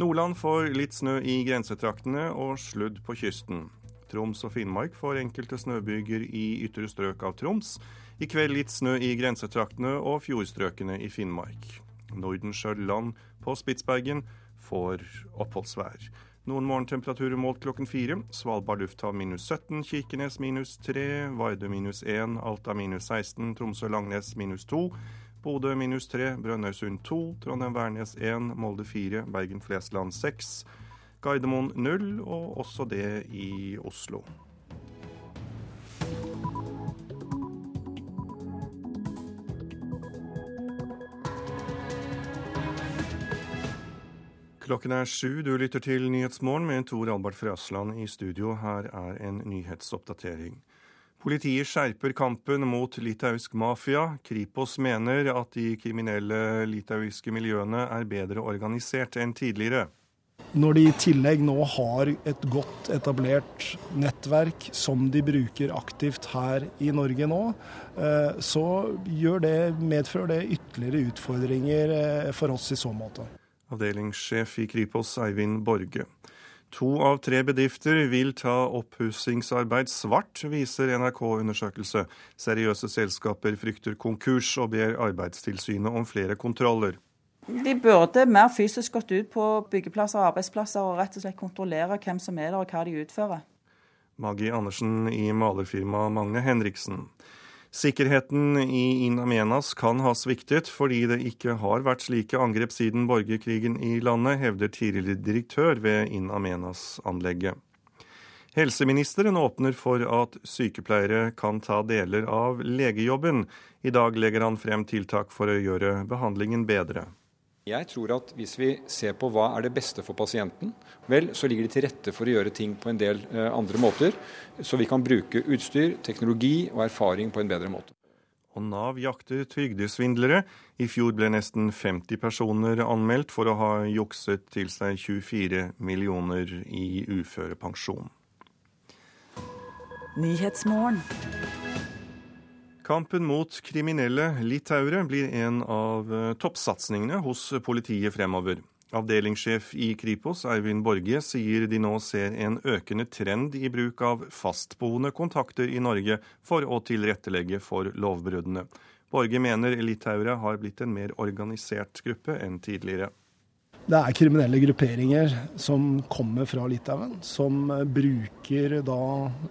Nordland får litt snø i grensetraktene og sludd på kysten. Troms og Finnmark får enkelte snøbyger i ytre strøk av Troms. I kveld litt snø i grensetraktene og fjordstrøkene i Finnmark. Nordensjøland på Spitsbergen får oppholdsvær. Noen morgentemperaturer målt klokken fire. Svalbard lufthavn minus 17, Kirkenes minus 3, Vardø minus 1, Alta minus 16, Tromsø-Langnes minus 2, Bodø minus 3, Brønnøysund 2, Trondheim-Værnes 1, Molde 4, Bergen-Flesland 6, Gardermoen 0, og også det i Oslo. Klokken er sju, du lytter til Nyhetsmorgen med Tor Albert Frøsland i studio. Her er en nyhetsoppdatering. Politiet skjerper kampen mot litauisk mafia. Kripos mener at de kriminelle litauiske miljøene er bedre organisert enn tidligere. Når de i tillegg nå har et godt etablert nettverk som de bruker aktivt her i Norge nå, eh, så det, medfører det ytterligere utfordringer eh, for oss i så måte. Avdelingssjef i Kripos Eivind Borge. To av tre bedrifter vil ta oppussingsarbeid svart, viser NRK-undersøkelse. Seriøse selskaper frykter konkurs og ber Arbeidstilsynet om flere kontroller. De burde mer fysisk gått ut på byggeplasser og arbeidsplasser og rett og slett kontrollere hvem som er der og hva de utfører. Maggi Andersen i malerfirmaet Magne Henriksen. Sikkerheten i In Amenas kan ha sviktet fordi det ikke har vært slike angrep siden borgerkrigen i landet, hevder tidligere direktør ved In Amenas-anlegget. Helseministeren åpner for at sykepleiere kan ta deler av legejobben. I dag legger han frem tiltak for å gjøre behandlingen bedre. Jeg tror at hvis vi ser på hva er det beste for pasienten, vel, så ligger det til rette for å gjøre ting på en del eh, andre måter. Så vi kan bruke utstyr, teknologi og erfaring på en bedre måte. Og Nav jakter trygdesvindlere. I fjor ble nesten 50 personer anmeldt for å ha jukset til seg 24 millioner i uførepensjon. Nyhetsmorgen. Kampen mot kriminelle litauere blir en av eh, toppsatsingene hos politiet fremover. Avdelingssjef i Kripos, Eivind Borge, sier de nå ser en økende trend i bruk av fastboende kontakter i Norge for å tilrettelegge for lovbruddene. Borge mener litauere har blitt en mer organisert gruppe enn tidligere. Det er kriminelle grupperinger som kommer fra Litauen, som eh, bruker da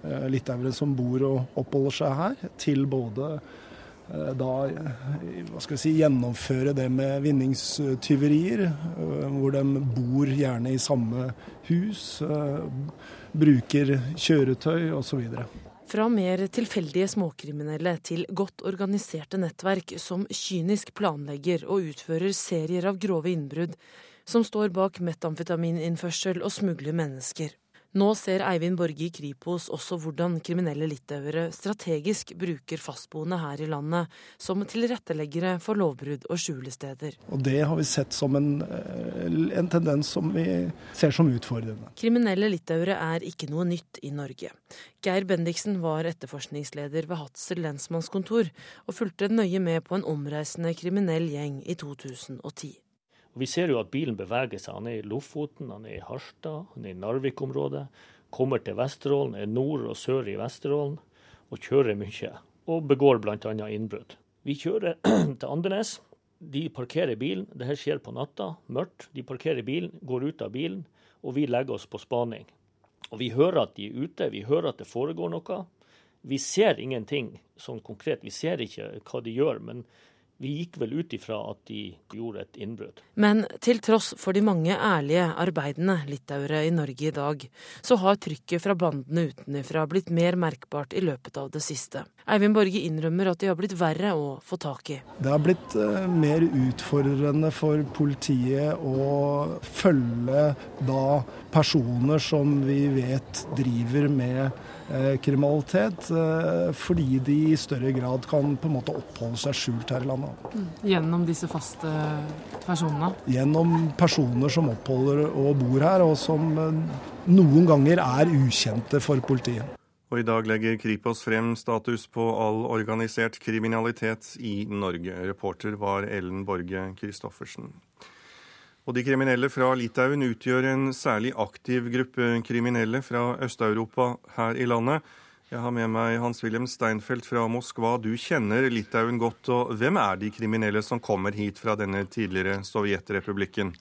eh, litauere som bor og oppholder seg her, til både eh, da hva skal vi si, gjennomføre det med vinningstyverier, hvor de bor gjerne i samme hus, bruker kjøretøy osv. Fra mer tilfeldige småkriminelle til godt organiserte nettverk som kynisk planlegger og utfører serier av grove innbrudd, som står bak metamfetamininnførsel og smugler mennesker. Nå ser Eivind Borge i Kripos også hvordan kriminelle litauere strategisk bruker fastboende her i landet som tilretteleggere for lovbrudd og skjulesteder. Og Det har vi sett som en, eh, en tendens som vi ser som utfordrende. Kriminelle litauere er ikke noe nytt i Norge. Geir Bendiksen var etterforskningsleder ved Hadsel lensmannskontor, og fulgte nøye med på en omreisende kriminell gjeng i 2010. Vi ser jo at bilen beveger seg. Han er i Lofoten, han er i Harstad, han er i Narvik-området. Kommer til Vesterålen, er nord og sør i Vesterålen og kjører mye. Og begår bl.a. innbrudd. Vi kjører (clears throat) til Andenes. De parkerer bilen. Dette skjer på natta, mørkt. De parkerer bilen, går ut av bilen, og vi legger oss på spaning. Og Vi hører at de er ute, vi hører at det foregår noe. Vi ser ingenting sånn konkret. Vi ser ikke hva de gjør. men vi gikk vel ut ifra at de gjorde et innbrudd. Men til tross for de mange ærlige, arbeidende litauere i Norge i dag, så har trykket fra bandene utenfra blitt mer merkbart i løpet av det siste. Eivind Borge innrømmer at de har blitt verre å få tak i. Det har blitt uh, mer utfordrende for politiet å følge da personer som vi vet driver med Eh, kriminalitet, eh, fordi de i større grad kan på en måte oppholde seg skjult her i landet. Mm. Gjennom disse faste personene? Gjennom personer som oppholder og bor her, og som eh, noen ganger er ukjente for politiet. Og I dag legger Kripos frem status på all organisert kriminalitet i Norge. Reporter var Ellen Borge Christoffersen. Og de kriminelle fra Litauen utgjør en særlig aktiv gruppe kriminelle fra Øst-Europa her i landet. Jeg har med meg Hans-Wilhelm Steinfeld fra Moskva. Du kjenner Litauen godt. og Hvem er de kriminelle som kommer hit fra denne tidligere Sovjetrepublikken?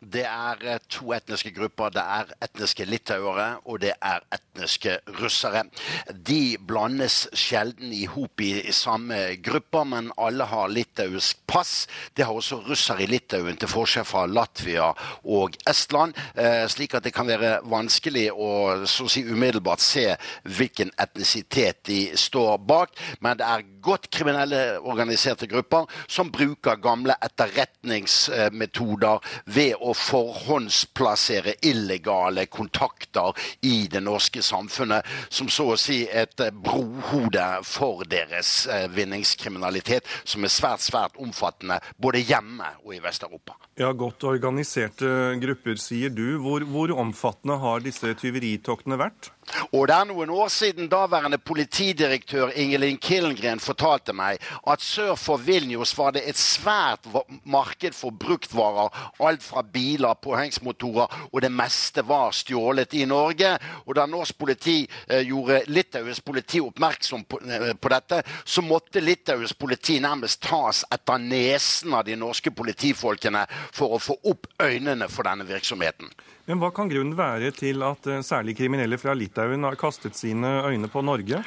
Det er eh, to etniske grupper. Det er etniske litauere og det er etniske russere. De blandes sjelden i hop i, samme grupper, men alle har litauisk pass. Det har også russere i Litauen, til forskjell fra Latvia og Estland. Eh, slik at det kan være vanskelig å så å si umiddelbart se hvilken etnisitet de står bak. Men det er godt kriminelle organiserte grupper som bruker gamle etterretningsmetoder ved å forhåndsplassere illegale kontakter i det norske samfunnet, som så å si et brohode for deres vinningskriminalitet, som er svært, svært omfattende både hjemme og i Vest-Europa. Ja, Godt organiserte grupper, sier du. Hvor, hvor omfattende har disse tyveritoktene vært? Og Det er noen år siden daværende politidirektør Ingelin Killengren fortalte meg at sør for Vilnius var det et svært marked for bruktvarer. Alt fra biler, påhengsmotorer, og det meste var stjålet i Norge. Og Da norsk politi eh, gjorde Litaues politi oppmerksom på, eh, på, dette, så måtte Litaues politi nærmest tas etter nesen av de norske politifolkene for å få opp øynene for denne virksomheten. Men Hva kan grunnen være til at eh, særlig kriminelle fra Litauen har kastet sine øyne på Norge?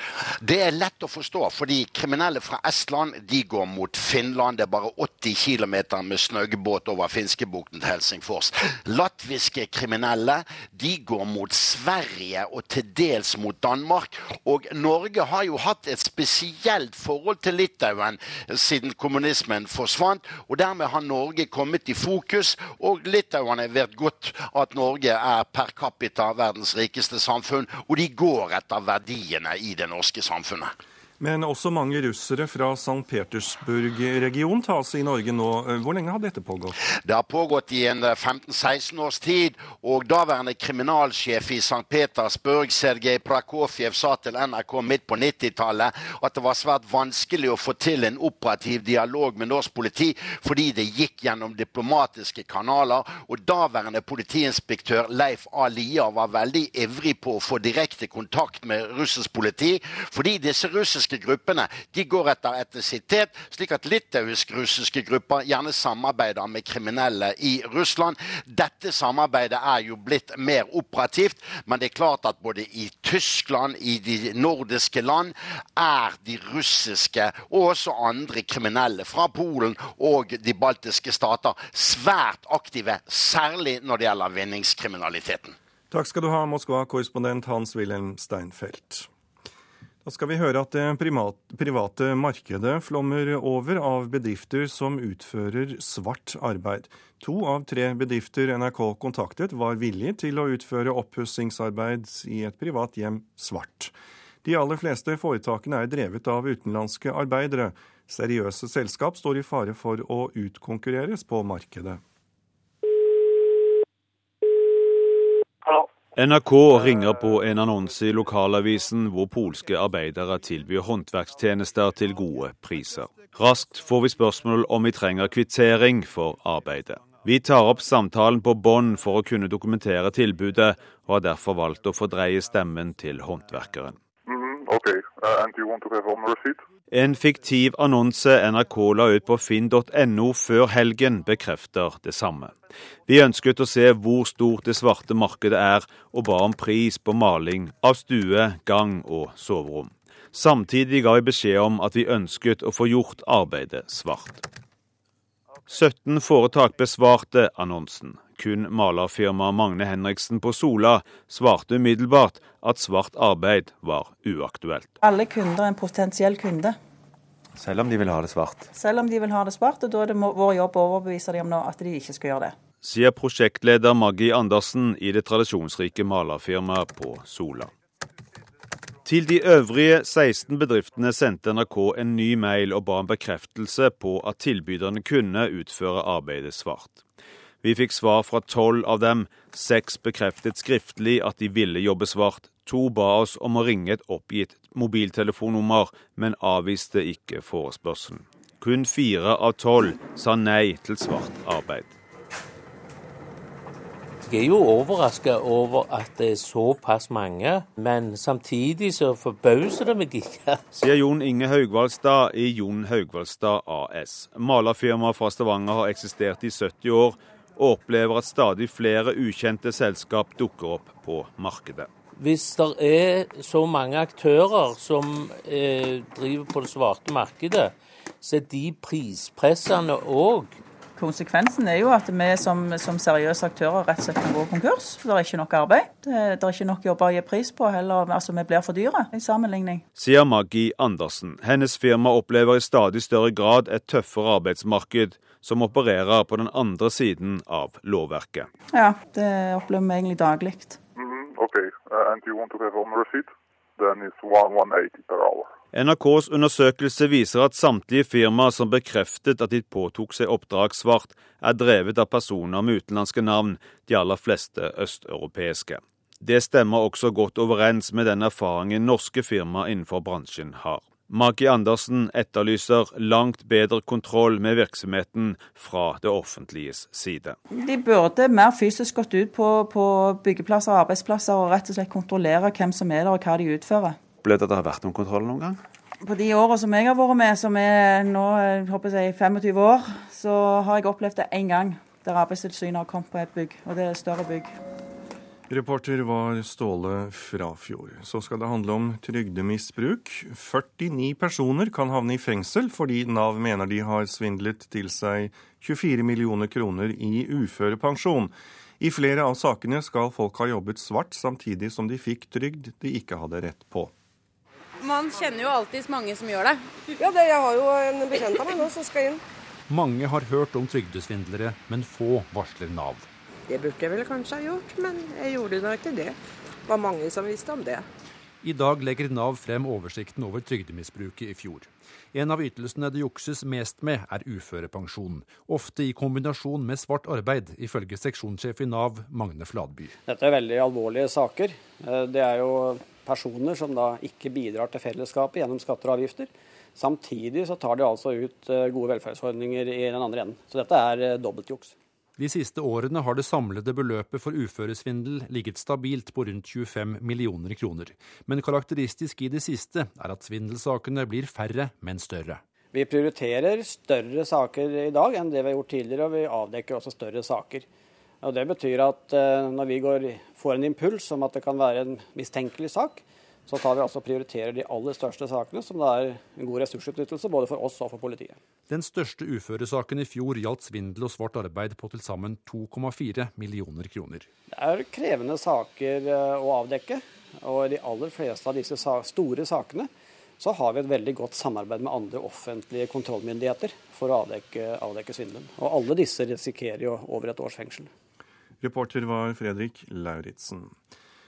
Det er lett å forstå, fordi kriminelle fra Estland de går mot Finland. Det er bare 80 km med snøggbåt over Finskebukten til Helsingfors. Latviske kriminelle de går mot Sverige og til dels mot Danmark. Og Norge har jo hatt et spesielt forhold til Litauen siden kommunismen forsvant. Og dermed har Norge kommet i fokus, og litauerne vet godt at Norge Norge er per capita verdens rikeste samfunn, og de går etter verdiene i det norske samfunnet. Men også mange russere fra St. Petersburg-regionen tas i Norge nå. Hvor lenge har dette pågått? Det har pågått i en 15-16 eh, års tid. Og daværende kriminalsjef i St. Petersburg, Sergej Prakofjev, sa til NRK midt på 90-tallet at det var svært vanskelig å få til en operativ dialog med norsk politi fordi det gikk gjennom diplomatiske kanaler. Og daværende politiinspektør Leif A. Lia var veldig ivrig på å få direkte kontakt med russisk politi, fordi disse russiske russiske gruppene de går etter etnisitet, slik at litauisk-russiske grupper gjerne samarbeider med kriminelle i Russland. Dette samarbeidet er jo blitt mer operativt, men det er klart at både i Tyskland, i de nordiske land, er de russiske og også andre kriminelle fra Polen og de baltiske stater svært aktive, særlig når det gjelder vinningskriminaliteten. Takk skal du ha, Moskva-korrespondent Hans-Wilhelm Steinfeld. Da skal vi høre at det private markedet flommer over av bedrifter som utfører svart arbeid. To av tre bedrifter NRK kontaktet var villige til å utføre oppussingsarbeid i et privat hjem svart. De aller fleste foretakene er drevet av utenlandske arbeidere. Seriøse selskap står i fare for å utkonkurreres på markedet. NRK ringer på en annonse i lokalavisen hvor polske arbeidere tilbyr håndverkstjenester til gode priser. Raskt får vi spørsmål om vi trenger kvittering for arbeidet. Vi tar opp samtalen på bånd for å kunne dokumentere tilbudet, og har derfor valgt å fordreie stemmen til håndverkeren. Uh, en fiktiv annonse NRK la ut på finn.no før helgen, bekrefter det samme. Vi ønsket å se hvor stort det svarte markedet er, og ba om pris på maling av stue, gang og soverom. Samtidig ga vi beskjed om at vi ønsket å få gjort arbeidet svart. 17 foretak besvarte annonsen. Kun malerfirmaet Magne Henriksen på Sola svarte umiddelbart at svart arbeid var uaktuelt. Alle kunder er en potensiell kunde. Selv om de vil ha det svart? Selv om de vil ha det svart, og da er det vår jobb å overbevise dem om at de ikke skal gjøre det. Sier prosjektleder Maggie Andersen i det tradisjonsrike malerfirmaet på Sola. Til de øvrige 16 bedriftene sendte NRK en ny mail og ba om bekreftelse på at tilbyderne kunne utføre arbeidet svart. Vi fikk svar fra tolv av dem. Seks bekreftet skriftlig at de ville jobbe svart. To ba oss om å ringe et oppgitt mobiltelefonnummer, men avviste ikke forespørselen. Kun fire av tolv sa nei til svart arbeid. Jeg er jo overraska over at det er såpass mange, men samtidig så forbauser det meg ikke. (laughs) Sier Jon Inge Haugvaldstad i Jon Haugvaldstad AS. Malerfirmaet fra Stavanger har eksistert i 70 år, og opplever at stadig flere ukjente selskap dukker opp på markedet. Hvis det er så mange aktører som eh, driver på det svarte markedet, så er de prispressende òg. Konsekvensen er jo at vi som, som, seriøse aktører rett og slett kan gå konkurs. Det er ikke nok arbeid. Det, det er ikke nok jobber å gi pris på. Heller, altså Vi blir for dyre i sammenligning. Sier Maggie Andersen. Hennes firma opplever i stadig større grad et tøffere arbeidsmarked som opererer på den andre siden av lovverket. Ja, det opplever vi egentlig daglig. Mm, okay, uh, and you want to have on receipt? Then it's 180 per hour. NRKs undersøkelse viser at samtlige firmaer som bekreftet at de påtok seg oppdrag svart, er drevet av personer med utenlandske navn, de aller fleste østeuropeiske. Det stemmer også godt overens med den erfaringen norske firmaer innenfor bransjen har. Magi Andersen etterlyser langt bedre kontroll med virksomheten fra det offentliges side. De burde mer fysisk gått ut på, på byggeplasser og arbeidsplasser og rett og slett kontrollere hvem som er der og hva de utfører. Opplevd at det har vært noen kontroll noen gang? På de åra som jeg har vært med, som er nå håper jeg, 25 år, så har jeg opplevd det én gang der Arbeidstilsynet har kommet på et bygg, og det er et større bygg. Reporter var Ståle Frafjord. Så skal det handle om trygdemisbruk. 49 personer kan havne i fengsel fordi Nav mener de har svindlet til seg 24 millioner kroner i uførepensjon. I flere av sakene skal folk ha jobbet svart samtidig som de fikk trygd de ikke hadde rett på. Man kjenner jo alltid mange som gjør det. Ja, det, jeg har jo en bekjent av meg nå som skal inn. Mange har hørt om trygdesvindlere, men få varsler Nav. Det burde jeg vel kanskje ha gjort, men jeg gjorde da ikke det. Det var mange som visste om det. I dag legger Nav frem oversikten over trygdemisbruket i fjor. En av ytelsene det jukses mest med, er uførepensjon. Ofte i kombinasjon med svart arbeid, ifølge seksjonssjef i Nav, Magne Fladby. Dette er veldig alvorlige saker. Eh, det er jo personer som da ikke bidrar til fellesskapet gjennom skatter og avgifter. Samtidig så tar de altså ut eh, gode velferdsordninger i den andre enden. Så dette er eh, dobbeltjuks. De siste årene har det samlede beløpet for uføresvindel ligget stabilt på rundt 25 millioner kroner. Men karakteristisk i det siste er at svindelsakene blir færre, men større. Vi prioriterer større saker i dag enn det vi har gjort tidligere, og vi avdekker også større saker. Og Det betyr at eh, når vi går, får en impuls om at det kan være en mistenkelig sak, så tar vi altså prioriterer de aller største sakene, som det er en god ressursutnyttelse både for oss og for politiet. Den største uføresaken i fjor gjaldt svindel og svart arbeid på til sammen 2,4 millioner kroner. Det er krevende saker eh, å avdekke, og i de aller fleste av disse store sakene så har vi et veldig godt samarbeid med andre offentlige kontrollmyndigheter for å avdekke, avdekke svindelen. Og alle disse risikerer jo over et års fengsel. Reporter var Fredrik Lauritzen.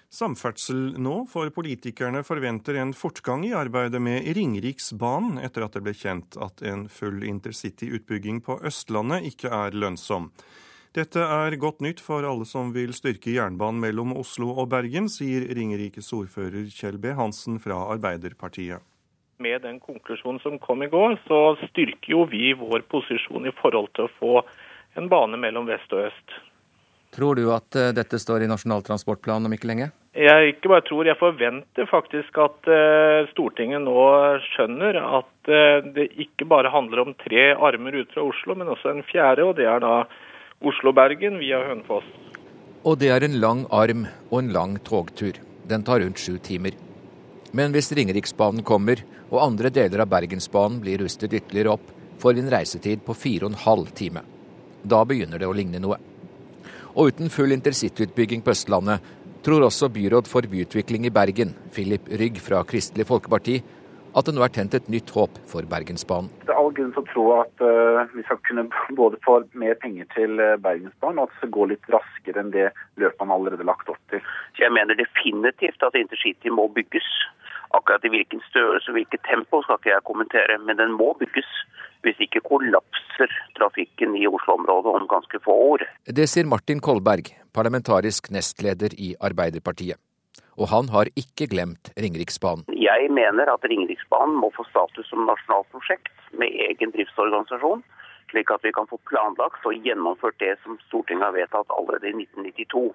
Samferdsel nå, for politikerne forventer en fortgang i arbeidet med Ringeriksbanen etter at det ble kjent at en full intercityutbygging på Østlandet ikke er lønnsom. Dette er godt nytt for alle som vil styrke jernbanen mellom Oslo og Bergen, sier Ringerikes ordfører Kjell B. Hansen fra Arbeiderpartiet. Med den konklusjonen som kom i går, så styrker jo vi vår posisjon i forhold til å få en bane mellom vest og øst. Tror du at eh, dette står i Nasjonal transportplan om ikke lenge? Jeg ikke bare tror, jeg forventer faktisk at uh, Stortinget nå skjønner at uh, det ikke bare handler om tre armer ut fra Oslo, men også en fjerde, og det er da Oslo-Bergen via Hønefoss. Og det er en lang arm og en lang togtur. Den tar rundt sju timer. Men hvis Ringeriksbanen kommer, og andre deler av Bergensbanen blir rustet ytterligere opp, får vi en reisetid på fire og en halv time. Da begynner det å ligne noe. Og uten full intercityutbygging på Østlandet tror også byråd for byutvikling i Bergen, Philip Rygg fra Kristelig Folkeparti, at det nå er tent et nytt håp for Bergensbanen. Det er all grunn til å tro at uh, vi skal kunne (laughs) både få mer penger til uh, Bergensbanen, og at det skal gå litt raskere enn det løpet man allerede lagt opp til. Så Jeg mener definitivt at intercity må bygges. Akkurat i hvilken størrelse og hvilket tempo skal ikke jeg kommentere, men den må bygges. Hvis ikke kollapser trafikken i Oslo-området om ganske få år. Det sier Martin Kolberg, parlamentarisk nestleder i Arbeiderpartiet. Og han har ikke glemt Ringeriksbanen. Jeg mener at Ringeriksbanen må få status som nasjonalt prosjekt med egen driftsorganisasjon, slik at vi kan få planlagt og gjennomført det som Stortinget har vedtatt allerede i 1992.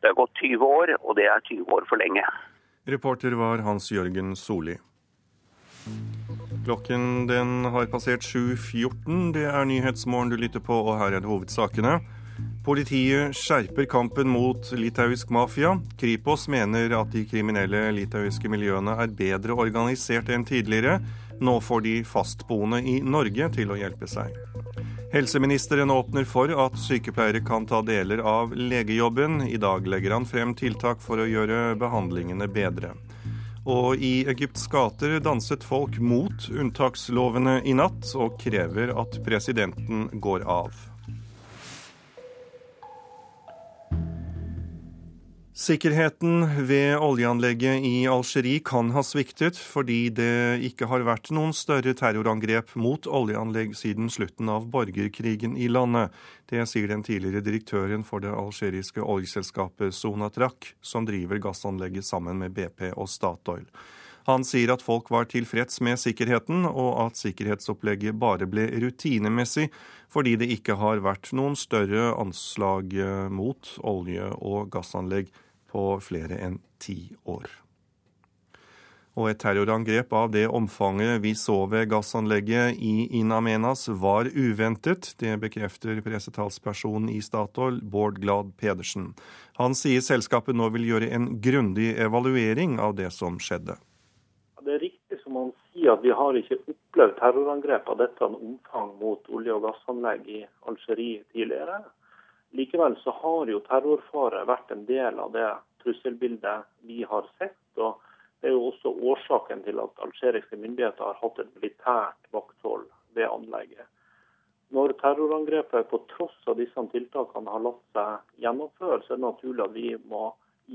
Det har gått 20 år, og det er 20 år for lenge. Reporter var Hans Jørgen Solli. Klokken den har passert 7.14. Det er Nyhetsmorgen du lytter på, og her er det hovedsakene. Politiet skjerper kampen mot litauisk mafia. Kripos mener at de kriminelle litauiske miljøene er bedre organisert enn tidligere. Nå får de fastboende i Norge til å hjelpe seg. Helseministeren åpner for at sykepleiere kan ta deler av legejobben. I dag legger han frem tiltak for å gjøre behandlingene bedre. Og i Egypts gater danset folk mot unntakslovene i natt, og krever at presidenten går av. Sikkerheten ved oljeanlegget i Algerie kan ha sviktet fordi det ikke har vært noen større terrorangrep mot oljeanlegg siden slutten av borgerkrigen i landet. Det sier den tidligere direktøren for det algeriske oljeselskapet Sonatrach, som driver gassanlegget sammen med BP og Statoil. Han sier at folk var tilfreds med sikkerheten, og at sikkerhetsopplegget bare ble rutinemessig fordi det ikke har vært noen større anslag mot olje- og gassanlegg på flere enn ti år. Og et terrorangrep av det omfanget vi så ved gassanlegget i In Amenas var uventet. Det bekrefter pressetalspersonen i Statoil, Bård Glad Pedersen. Han sier selskapet nå vil gjøre en grundig evaluering av det som skjedde. Det er riktig som han sier at vi har ikke opplevd terrorangrep av dette omfang mot olje- og gassanlegg i Algerie tidligere. Likevel så har jo terrorfare vært en del av det trusselbildet vi har sett. og Det er jo også årsaken til at algeriske myndigheter har hatt et militært vakthold ved anlegget. Når terrorangrepet på tross av disse tiltakene har latt seg gjennomføre, så er det naturlig at vi må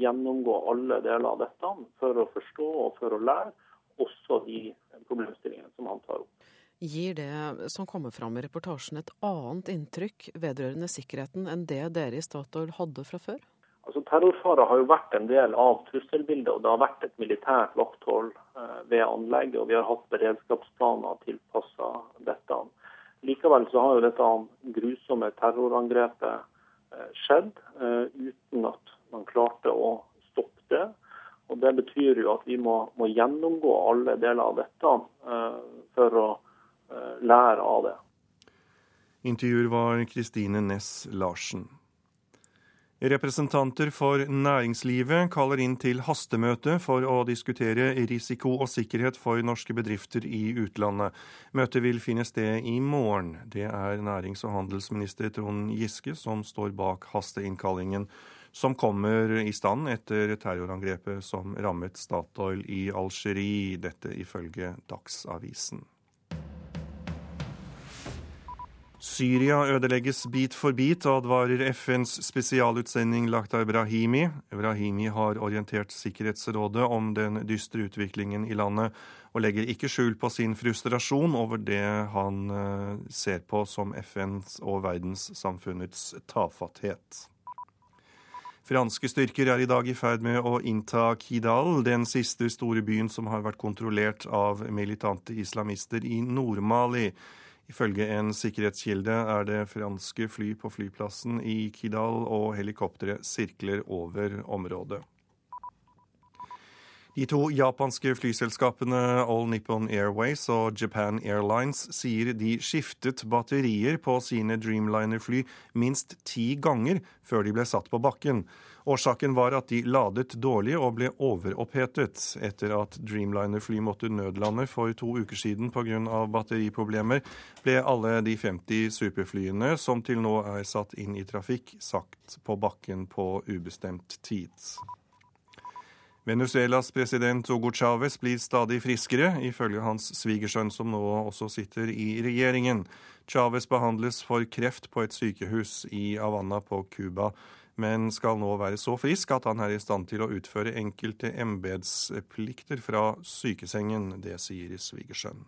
gjennomgå alle deler av dette for å forstå og for å lære, også de problemstillingene som han tar opp. Gir det som kommer fram i reportasjen et annet inntrykk vedrørende sikkerheten enn det dere i Statoil hadde fra før? Altså, Terrorfare har jo vært en del av trusselbildet, og det har vært et militært vakthold eh, ved anlegget. Og vi har hatt beredskapsplaner tilpassa dette. Likevel så har jo dette grusomme terrorangrepet eh, skjedd eh, uten at man klarte å stoppe det. Og Det betyr jo at vi må, må gjennomgå alle deler av dette for å lære av det. Intervjuer var Kristine Næss Larsen. Representanter for næringslivet kaller inn til hastemøte for å diskutere risiko og sikkerhet for norske bedrifter i utlandet. Møtet vil finne sted i morgen. Det er nærings- og handelsminister Trond Giske som står bak hasteinnkallingen, som kommer i stand etter terrorangrepet som rammet Statoil i Algerie, dette ifølge Dagsavisen. Syria ødelegges bit for bit, advarer FNs spesialutsending Lakhdar Brahimi. Brahimi har orientert Sikkerhetsrådet om den dystre utviklingen i landet, og legger ikke skjul på sin frustrasjon over det han ser på som FNs og verdenssamfunnets tafatthet. Franske styrker er i dag i ferd med å innta Kidal, den siste store byen som har vært kontrollert av militante islamister i Nord-Mali. Ifølge en sikkerhetskilde er det franske fly på flyplassen i Kidal, og helikoptre sirkler over området. De to japanske flyselskapene All Nippon Airways og Japan Airlines sier de skiftet batterier på sine Dreamliner-fly minst ti ganger før de ble satt på bakken. Årsaken var at de ladet dårlig og ble overopphetet. Etter at Dreamliner-fly måtte nødlande for to uker siden pga. batteriproblemer, ble alle de 50 superflyene som til nå er satt inn i trafikk, sagt på bakken på ubestemt tid. Venezuelas president Hugo Chávez blir stadig friskere, ifølge hans svigersønn, som nå også sitter i regjeringen. Chávez behandles for kreft på et sykehus i Havanna på Cuba, men skal nå være så frisk at han er i stand til å utføre enkelte embetsplikter fra sykesengen. Det sier svigersønnen.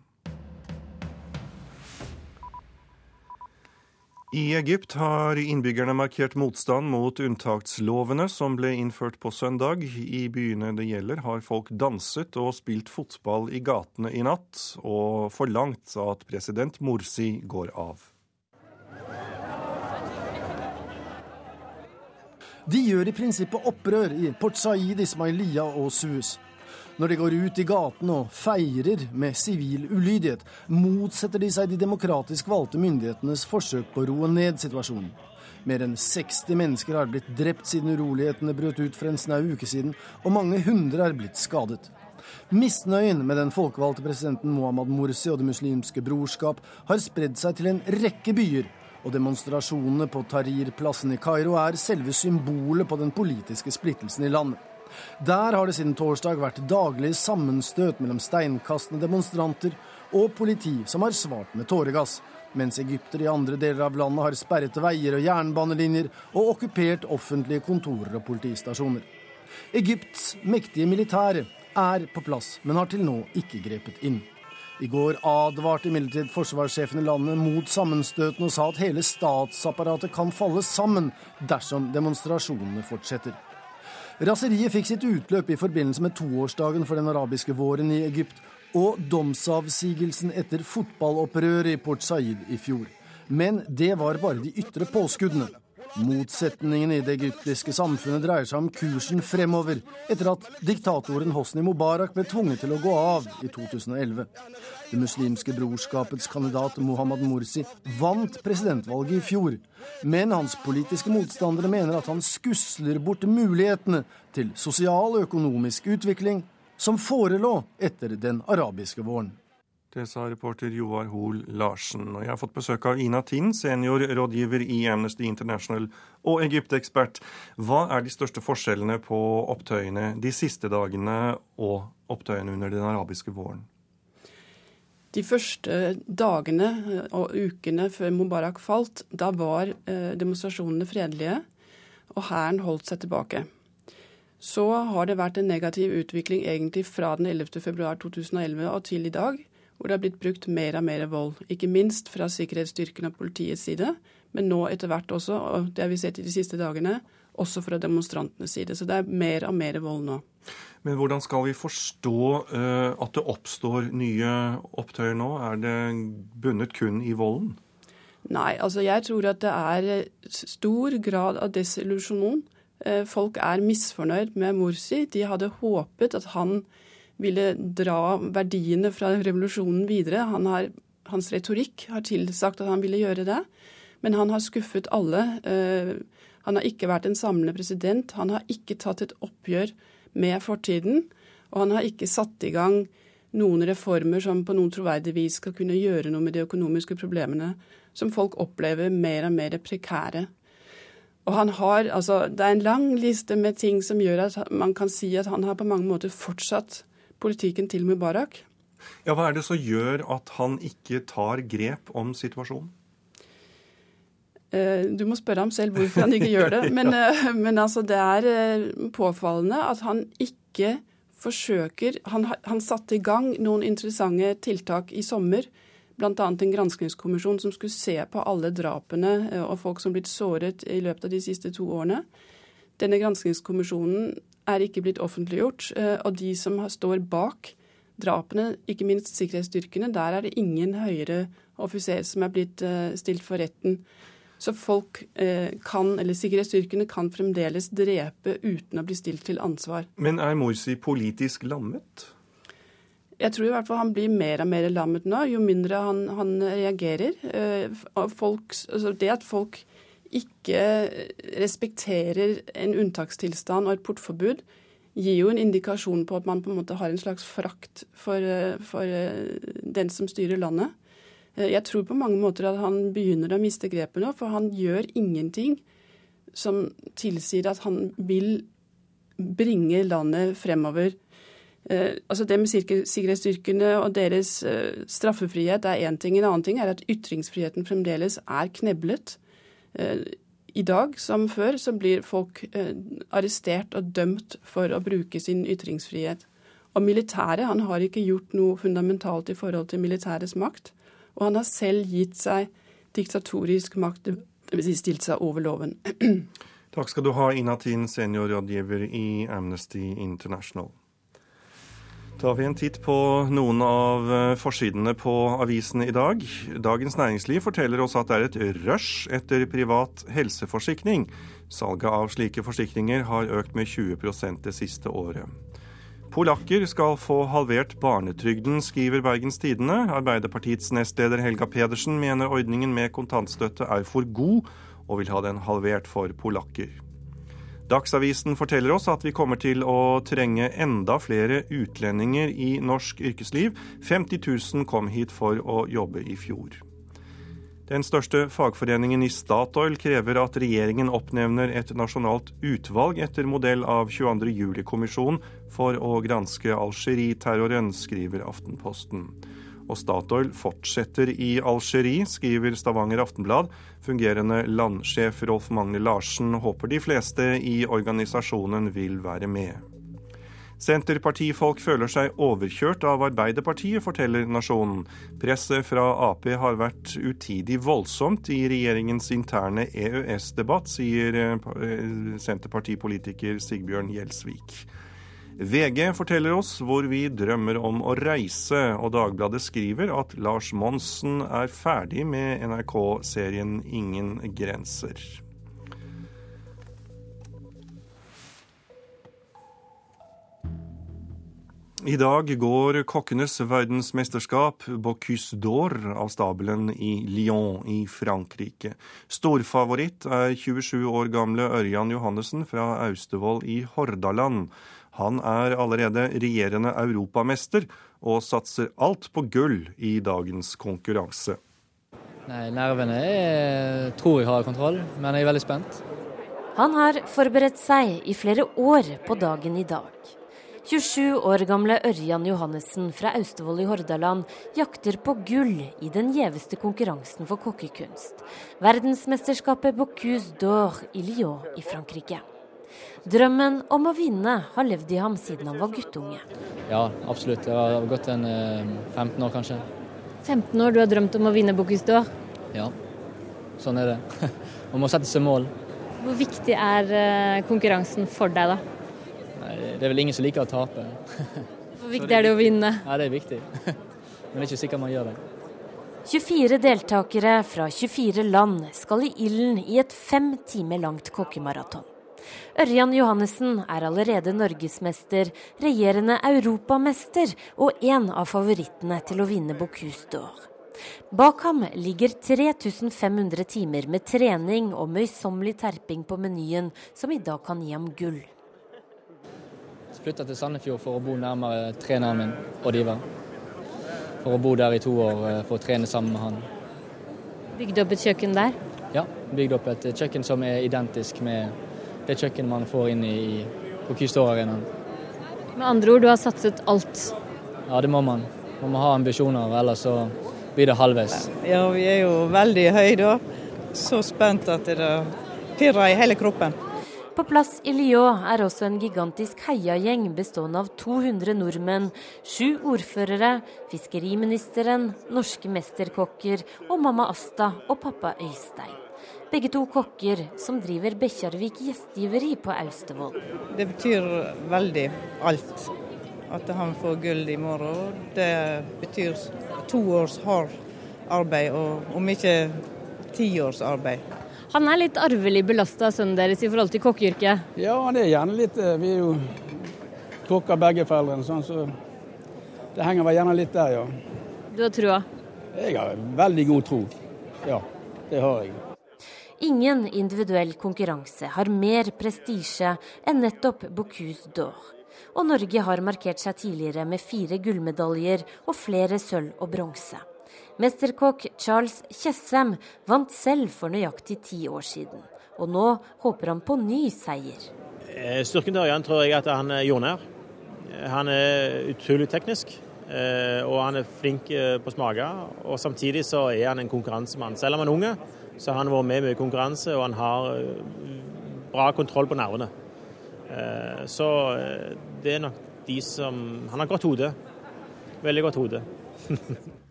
I Egypt har innbyggerne markert motstand mot unntakslovene som ble innført på søndag. I byene det gjelder, har folk danset og spilt fotball i gatene i natt, og forlangt at president Morsi går av. De gjør i prinsippet opprør i Port Said, Ismailia og Suez. Når de går ut i gatene og feirer med sivil ulydighet, motsetter de seg de demokratisk valgte myndighetenes forsøk på å roe ned situasjonen. Mer enn 60 mennesker har blitt drept siden urolighetene brøt ut for en snau uke siden, og mange hundre er blitt skadet. Misnøyen med den folkevalgte presidenten Muhammad Mursi og Det muslimske brorskap har spredd seg til en rekke byer, og demonstrasjonene på Tahrir-plassen i Kairo er selve symbolet på den politiske splittelsen i landet. Der har det siden torsdag vært daglig sammenstøt mellom steinkastende demonstranter og politi som har svart med tåregass, mens egyptere i andre deler av landet har sperret veier og jernbanelinjer og okkupert offentlige kontorer og politistasjoner. Egypts mektige militære er på plass, men har til nå ikke grepet inn. I går advarte imidlertid forsvarssjefen i landet mot sammenstøtene og sa at hele statsapparatet kan falle sammen dersom demonstrasjonene fortsetter. Raseriet fikk sitt utløp i forbindelse med toårsdagen for den arabiske våren i Egypt og domsavsigelsen etter fotballopprøret i Port Said i fjor. Men det var bare de ytre påskuddene. Motsetningen i det egyptiske samfunnet dreier seg om kursen fremover, etter at diktatoren Hosni Mubarak ble tvunget til å gå av i 2011. Det muslimske brorskapets kandidat Mohammed Mursi vant presidentvalget i fjor, men hans politiske motstandere mener at han skusler bort mulighetene til sosial og økonomisk utvikling som forelå etter den arabiske våren. Det sa reporter Joar Hoel Larsen. Og jeg har fått besøk av Ina Tind, seniorrådgiver i Amnesty International og Egypt-ekspert. Hva er de største forskjellene på opptøyene de siste dagene og opptøyene under den arabiske våren? De første dagene og ukene før Mubarak falt, da var eh, demonstrasjonene fredelige, og hæren holdt seg tilbake. Så har det vært en negativ utvikling egentlig fra den 11. februar 2011 og til i dag hvor det har blitt brukt mer og mer vold. Ikke minst fra sikkerhetsstyrkene og politiets side, men nå etter hvert også, og det har vi sett i de siste dagene, også fra demonstrantenes side. Så det er mer og mer vold nå. Men hvordan skal vi forstå uh, at det oppstår nye opptøyer nå? Er det bundet kun i volden? Nei, altså jeg tror at det er stor grad av desillusjon. Uh, folk er misfornøyd med Morsi. De hadde håpet at han ville dra verdiene fra revolusjonen videre. Han har, hans retorikk har tilsagt at han ville gjøre det, men han har skuffet alle. Eh, han har ikke vært en samlende president. Han har ikke tatt et oppgjør med fortiden. Og han har ikke satt i gang noen reformer som på noen troverdig vis skal kunne gjøre noe med de økonomiske problemene som folk opplever mer og mer prekære. Og han har, altså, Det er en lang liste med ting som gjør at man kan si at han har på mange måter fortsatt politikken til Mubarak. Ja, Hva er det som gjør at han ikke tar grep om situasjonen? Eh, du må spørre ham selv hvorfor han ikke gjør det. (laughs) Men, ja. Eh, men altså, det er eh, påfallende at han ikke forsøker han, han, satte i gang noen interessante tiltak i sommer. Bl.a. en granskingskommisjon som skulle se på alle drapene og folk som blitt såret i løpet av de siste to årene. Denne granskingskommisjonen er ikke blitt offentliggjort. Eh, og de som står bak drapene, ikke minst sikkerhetsstyrkene, der er det ingen høyere offiser som er blitt eh, stilt for retten. Så folk eh, kan, eller sikkerhetsstyrkene kan fremdeles drepe uten å bli stilt til ansvar. Men er Morsi politisk lammet? Jeg tror i hvert fall han blir mer og mer lammet nå, jo mindre han, han reagerer. Folk, altså det at folk ikke respekterer en unntakstilstand og et portforbud, gir jo en indikasjon på at man på en måte har en slags frakt for, for eh, den som styrer landet. Eh, jeg tror på mange måter at han begynner å miste grepet nå, for han gjør ingenting som tilsier at han vil bringe landet fremover. Eh, altså Det med sikkerhetsstyrkene og deres eh, straffefrihet er én ting. En annen ting er at ytringsfriheten fremdeles er kneblet. Eh, I dag som før så blir folk eh, arrestert og dømt for å bruke sin ytringsfrihet. Og militæret han har ikke gjort noe fundamentalt i forhold til militærets makt. Og han har selv gitt seg diktatorisk makt, dvs. Stilt seg over loven. (clears throat) Takk skal du ha, Inatin, seniorrådgiver i Amnesty International tar vi en titt på noen av eh, forsidene på avisene i dag. Dagens Næringsliv forteller oss at det er et rush etter privat helseforsikring. Salget av slike forsikringer har økt med 20% det siste året. Polakker skal få halvert barnetrygden, skriver Bergens Tidende. Arbeiderpartiets nestleder Helga Pedersen mener ordningen med kontantstøtte er for god, og vil ha den halvert for polakker. Dagsavisen forteller oss at vi kommer til å trenge enda flere utlendinger i norsk yrkesliv. 50 000 kom hit for å jobbe i fjor. Den største fagforeningen i Statoil krever at regjeringen oppnevner et nasjonalt utvalg etter modell av 22.07-kommisjonen for å granske Algerie-terroren, skriver Aftenposten. Og Statoil fortsetter i Algerie, skriver Stavanger Aftenblad. Fungerende landsjef Rolf Magne Larsen håper de fleste i organisasjonen vil være med. Senterpartifolk føler seg overkjørt av Arbeiderpartiet, forteller Nasjonen. Presset fra Ap har vært utidig voldsomt i regjeringens interne EØS-debatt, sier eh, Senterpartipolitiker Sigbjørn Gjelsvik. VG forteller oss hvor vi drømmer om å reise, og Dagbladet skriver at Lars Monsen er ferdig med NRK-serien Ingen grenser. I dag går kokkenes verdensmesterskap Bocuse d'Or av stabelen i Lyon i Frankrike. Storfavoritt er 27 år gamle Ørjan Johannessen fra Austevoll i Hordaland. Han er allerede regjerende europamester og satser alt på gull i dagens konkurranse. Nei, Nervene er, tror jeg har kontroll, men jeg er veldig spent. Han har forberedt seg i flere år på dagen i dag. 27 år gamle Ørjan Johannessen fra Austevoll i Hordaland jakter på gull i den gjeveste konkurransen for kokkekunst. Verdensmesterskapet Bocuse d'Or i Lyon i Frankrike. Drømmen om å vinne har levd i ham siden han var guttunge. Ja, absolutt. Det har gått en 15 eh, år, kanskje. 15 år du har drømt om å vinne Bocuse d'Or? Ja, sånn er det. (laughs) Man må sette seg mål. Hvor viktig er eh, konkurransen for deg, da? det er vel ingen som liker å tape. (laughs) Hvor viktig er det å vinne? Ja, det er viktig. (laughs) Men det er ikke sikkert man gjør det. 24 deltakere fra 24 land skal i ilden i et fem timer langt kokkemaraton. Ørjan Johannessen er allerede norgesmester, regjerende europamester og en av favorittene til å vinne Bocuse d'Or. Bak ham ligger 3500 timer med trening og møysommelig terping på menyen, som i dag kan gi ham gull Jeg flytta til Sandefjord for å bo nærmere treneren min, Odd Ivar. For å bo der i to år eh, for å trene sammen med han. Bygde opp et kjøkken der? Ja, bygde opp et kjøkken som er identisk med det kjøkkenet man får inn i på Kystår-arenaen. Med andre ord, du har satset alt? Ja, det må man. Man må ha ambisjoner, ellers så blir det halvveis. Ja, vi er jo veldig høye da. Så spent at det pirrer i hele kroppen. På plass i Lyon er også en gigantisk heiagjeng bestående av 200 nordmenn, sju ordførere, fiskeriministeren, norske mesterkokker og mamma Asta og pappa Øystein. Begge to kokker som driver Bekkjarvik gjestgiveri på Austevoll. Det betyr veldig alt at han får gull i morgen. Det betyr to års hardt arbeid, og om ikke ti års arbeid. Han er litt arvelig belasta, sønnen deres, i forhold til kokkeyrket? Ja, det er gjerne litt eh, Vi er jo kokker begge foreldrene, sånn, så det henger vel gjerne litt der, ja. Du har trua? Jeg har veldig god tro. Ja, det har jeg. Ingen individuell konkurranse har mer prestisje enn nettopp Bocuse d'Or. Og Norge har markert seg tidligere med fire gullmedaljer og flere sølv og bronse. Mesterkokk Charles Tjessem vant selv for nøyaktig ti år siden. Og nå håper han på ny seier. Eh, styrken til Ørjan tror jeg at han er jordnær. Eh, han er utrolig teknisk. Eh, og han er flink på smake. Og samtidig så er han en konkurransemann. Selv om han er unge, så har han vært med mye konkurranse, og han har bra kontroll på nervene. Så det er nok de som Han har godt hode. Veldig godt hode. (laughs)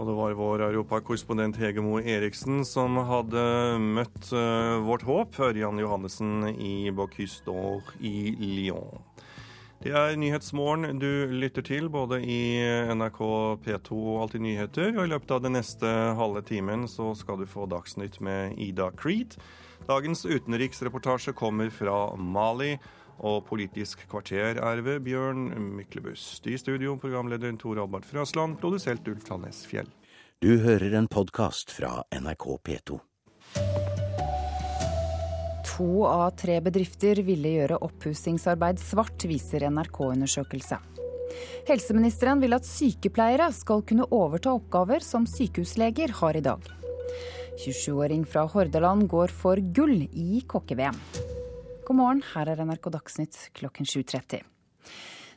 Og det var vår europakorrespondent Hege Moe Eriksen som hadde møtt vårt håp, Ørjan Johannessen i Bocuse d'Or i Lyon. Det er Nyhetsmorgen du lytter til, både i NRK P2 og Alltid nyheter. Og i løpet av den neste halve timen så skal du få Dagsnytt med Ida Creed. Dagens utenriksreportasje kommer fra Mali. Og Politisk kvarter er ved Bjørn Myklebust. I studio programleder Tor Albert Frøsland, produsert Ulf Tannes Fjell. Du hører en podkast fra NRK P2. To av tre bedrifter ville gjøre oppussingsarbeid svart, viser NRK-undersøkelse. Helseministeren vil at sykepleiere skal kunne overta oppgaver som sykehusleger har i dag. 27-åring fra Hordaland går for gull i kokke-VM. God morgen, her er NRK Dagsnytt klokken 7.30.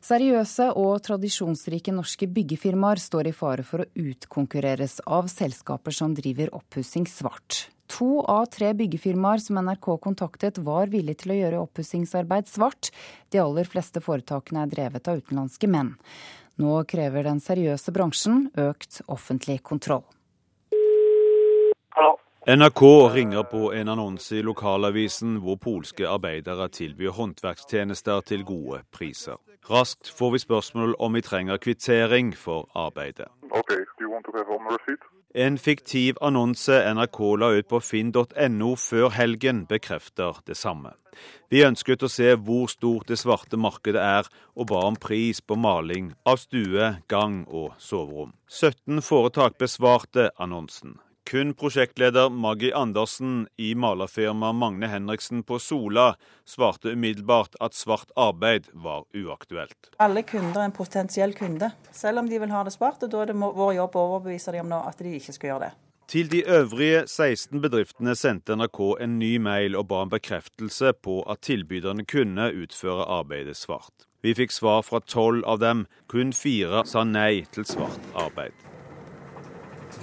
Seriøse og tradisjonsrike norske byggefirmaer står i fare for å utkonkurreres av selskaper som driver oppussing svart. To av tre byggefirmaer som NRK kontaktet var villige til å gjøre oppussingsarbeid svart. De aller fleste foretakene er drevet av utenlandske menn. Nå krever den seriøse bransjen økt offentlig kontroll. NRK ringer på en annonse i lokalavisen hvor polske arbeidere tilbyr håndverkstjenester til gode priser. Raskt får vi spørsmål om vi trenger kvittering for arbeidet. Okay. En fiktiv annonse NRK la ut på finn.no før helgen, bekrefter det samme. Vi ønsket å se hvor stort det svarte markedet er, og ba om pris på maling av stue, gang og soverom. 17 foretak besvarte annonsen. Kun prosjektleder Maggi Andersen i malerfirmaet Magne Henriksen på Sola svarte umiddelbart at svart arbeid var uaktuelt. Alle kunder er en potensiell kunde, selv om de vil ha det svart. og Da er det vår jobb å overbevise dem om at de ikke skal gjøre det. Til de øvrige 16 bedriftene sendte NRK en ny mail og ba om bekreftelse på at tilbyderne kunne utføre arbeidet svart. Vi fikk svar fra tolv av dem. Kun fire sa nei til svart arbeid.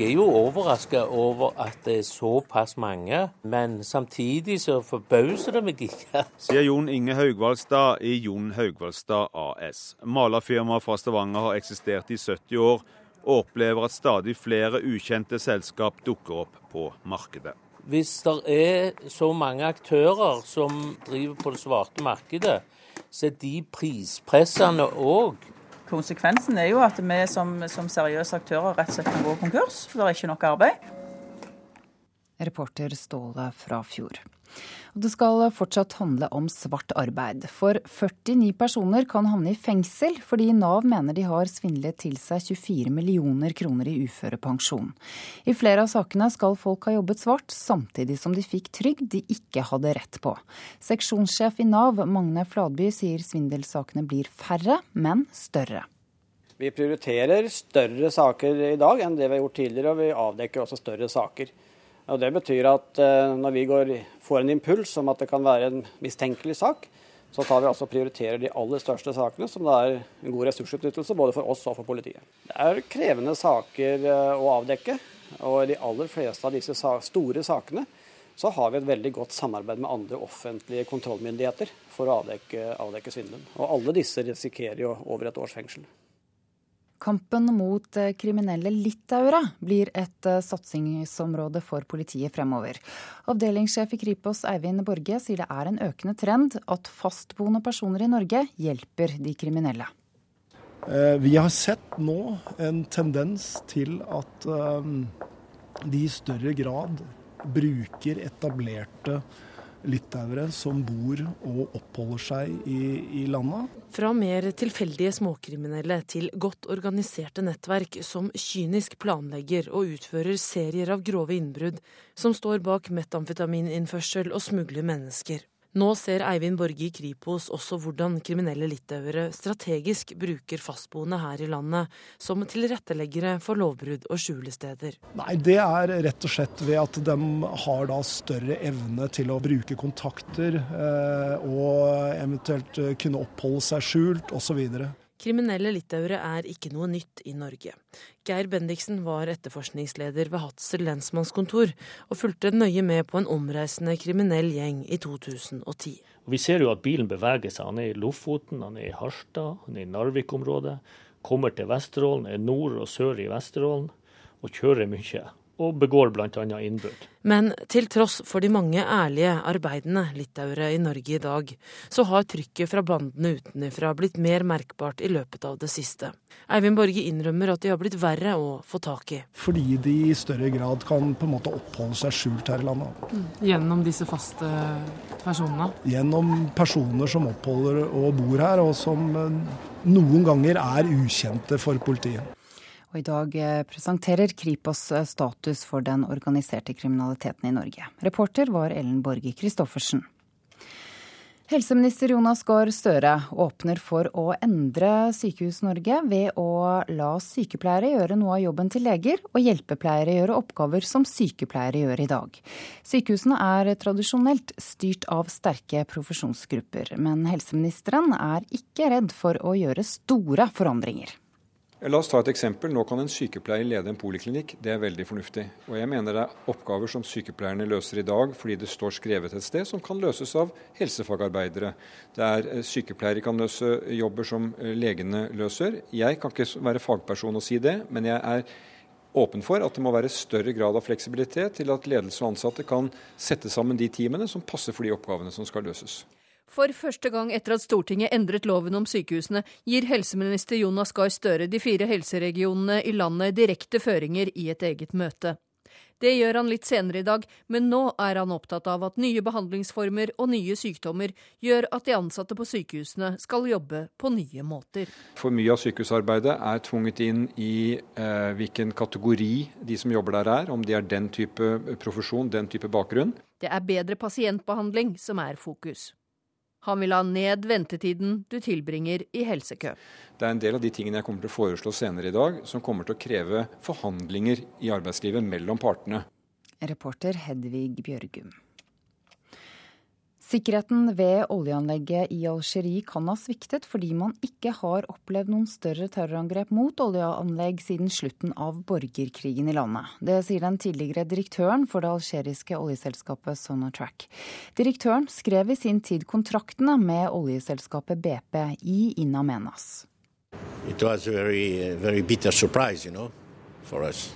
Jeg er jo overraska over at det er såpass mange, men samtidig så forbauser det meg ikke. Sier Jon Inge Haugvaldstad i Jon Haugvaldstad AS. Malerfirmaet fra Stavanger har eksistert i 70 år, og opplever at stadig flere ukjente selskap dukker opp på markedet. Hvis det er så mange aktører som driver på det svarte markedet, så er de prispressende òg. Konsekvensen er jo at vi som, som seriøse aktører rett og slett kan gå konkurs. Det er ikke nok arbeid. Reporter Ståle fra fjor. Og det skal fortsatt handle om svart arbeid. For 49 personer kan havne i fengsel fordi Nav mener de har svindlet til seg 24 millioner kroner i uførepensjon. I flere av sakene skal folk ha jobbet svart, samtidig som de fikk trygd de ikke hadde rett på. Seksjonssjef i Nav, Magne Fladby, sier svindelsakene blir færre, men større. Vi prioriterer større saker i dag enn det vi har gjort tidligere, og vi avdekker også større saker. Og Det betyr at eh, når vi går, får en impuls om at det kan være en mistenkelig sak, så tar vi altså og prioriterer de aller største sakene, som det er en god ressursutnyttelse både for oss og for politiet. Det er krevende saker eh, å avdekke, og i de aller fleste av disse store sakene så har vi et veldig godt samarbeid med andre offentlige kontrollmyndigheter for å avdekke, avdekke svindelen. Og alle disse risikerer jo over et års fengsel. Kampen mot eh, kriminelle litauere blir et eh, satsingsområde for politiet fremover. Avdelingssjef i Kripos Eivind Borge sier det er en økende trend at fastboende personer i Norge hjelper de kriminelle. Eh, vi har sett nå en tendens til at de i større grad bruker etablerte litauere som bor og oppholder seg i, i landet. Fra mer tilfeldige småkriminelle til godt organiserte nettverk som kynisk planlegger og utfører serier av grove innbrudd, som står bak metamfetamininnførsel og smugler mennesker. Nå ser Eivind Borge i Kripos også hvordan kriminelle litauere strategisk bruker fastboende her i landet som tilretteleggere for lovbrudd og skjulesteder. Nei, Det er rett og slett ved at de har da større evne til å bruke kontakter eh, og eventuelt kunne oppholde seg skjult osv. Kriminelle litauere er ikke noe nytt i Norge. Geir Bendiksen var etterforskningsleder ved Hadsel lensmannskontor, og fulgte nøye med på en omreisende kriminell gjeng i 2010. Vi ser jo at bilen beveger seg. Han er i Lofoten, han er i Harstad, han er i Narvik-området. Kommer til Vesterålen, er nord og sør i Vesterålen, og kjører mye og begår bl.a. innbrudd. Men til tross for de mange ærlige, arbeidende litauere i Norge i dag, så har trykket fra bandene utenfra blitt mer merkbart i løpet av det siste. Eivind Borge innrømmer at de har blitt verre å få tak i. Fordi de i større grad kan på en måte oppholde seg skjult her i landet. Mm. Gjennom disse faste personene? Gjennom personer som oppholder og bor her, og som eh, noen ganger er ukjente for politiet. Og i dag eh, presenterer Kripos eh, status for den organiserte kriminaliteten i Norge. Reporter var Ellen Borge Christoffersen. Helseminister Jonas Gahr Støre åpner for å endre Sykehus-Norge ved å la sykepleiere gjøre noe av jobben til leger, og hjelpepleiere gjøre oppgaver som sykepleiere gjør i dag. Sykehusene er tradisjonelt styrt av sterke profesjonsgrupper, men helseministeren er ikke redd for å gjøre store forandringer. La oss ta et eksempel. Nå kan en sykepleier lede en poliklinikk. Det er veldig fornuftig. Og jeg mener det er oppgaver som sykepleierne løser i dag fordi det står skrevet et sted, som kan løses av helsefagarbeidere. Det er eh, Sykepleiere kan løse jobber som eh, legene løser. Jeg kan ikke være fagperson og si det, men jeg er åpen for at det må være større grad av fleksibilitet til at ledelse og ansatte kan sette sammen de teamene som passer for de oppgavene som skal løses. For første gang etter at Stortinget endret loven om sykehusene, gir helseminister Jonas Gahr Støre de fire helseregionene i landet direkte føringer i et eget møte. Det gjør han litt senere i dag, men nå er han opptatt av at nye behandlingsformer og nye sykdommer gjør at de ansatte på sykehusene skal jobbe på nye måter. For mye av sykehusarbeidet er tvunget inn i eh, hvilken kategori de som jobber der er, om de er den type profesjon, den type bakgrunn. Det er bedre pasientbehandling som er fokus. Han vil ha ned ventetiden du tilbringer i helsekø. Det er en del av de tingene jeg kommer til å foreslå senere i dag, som kommer til å kreve forhandlinger i arbeidslivet mellom partene. Reporter Hedvig Bjørgum. Sikkerheten ved oljeanlegget i Algerie kan ha sviktet fordi man ikke har opplevd noen større terrorangrep mot oljeanlegg siden slutten av borgerkrigen i landet. Det sier den tidligere direktøren for det algeriske oljeselskapet Sonatrack. Direktøren skrev i sin tid kontraktene med oljeselskapet BP i In Amenas. It was a very, very surprise, for us.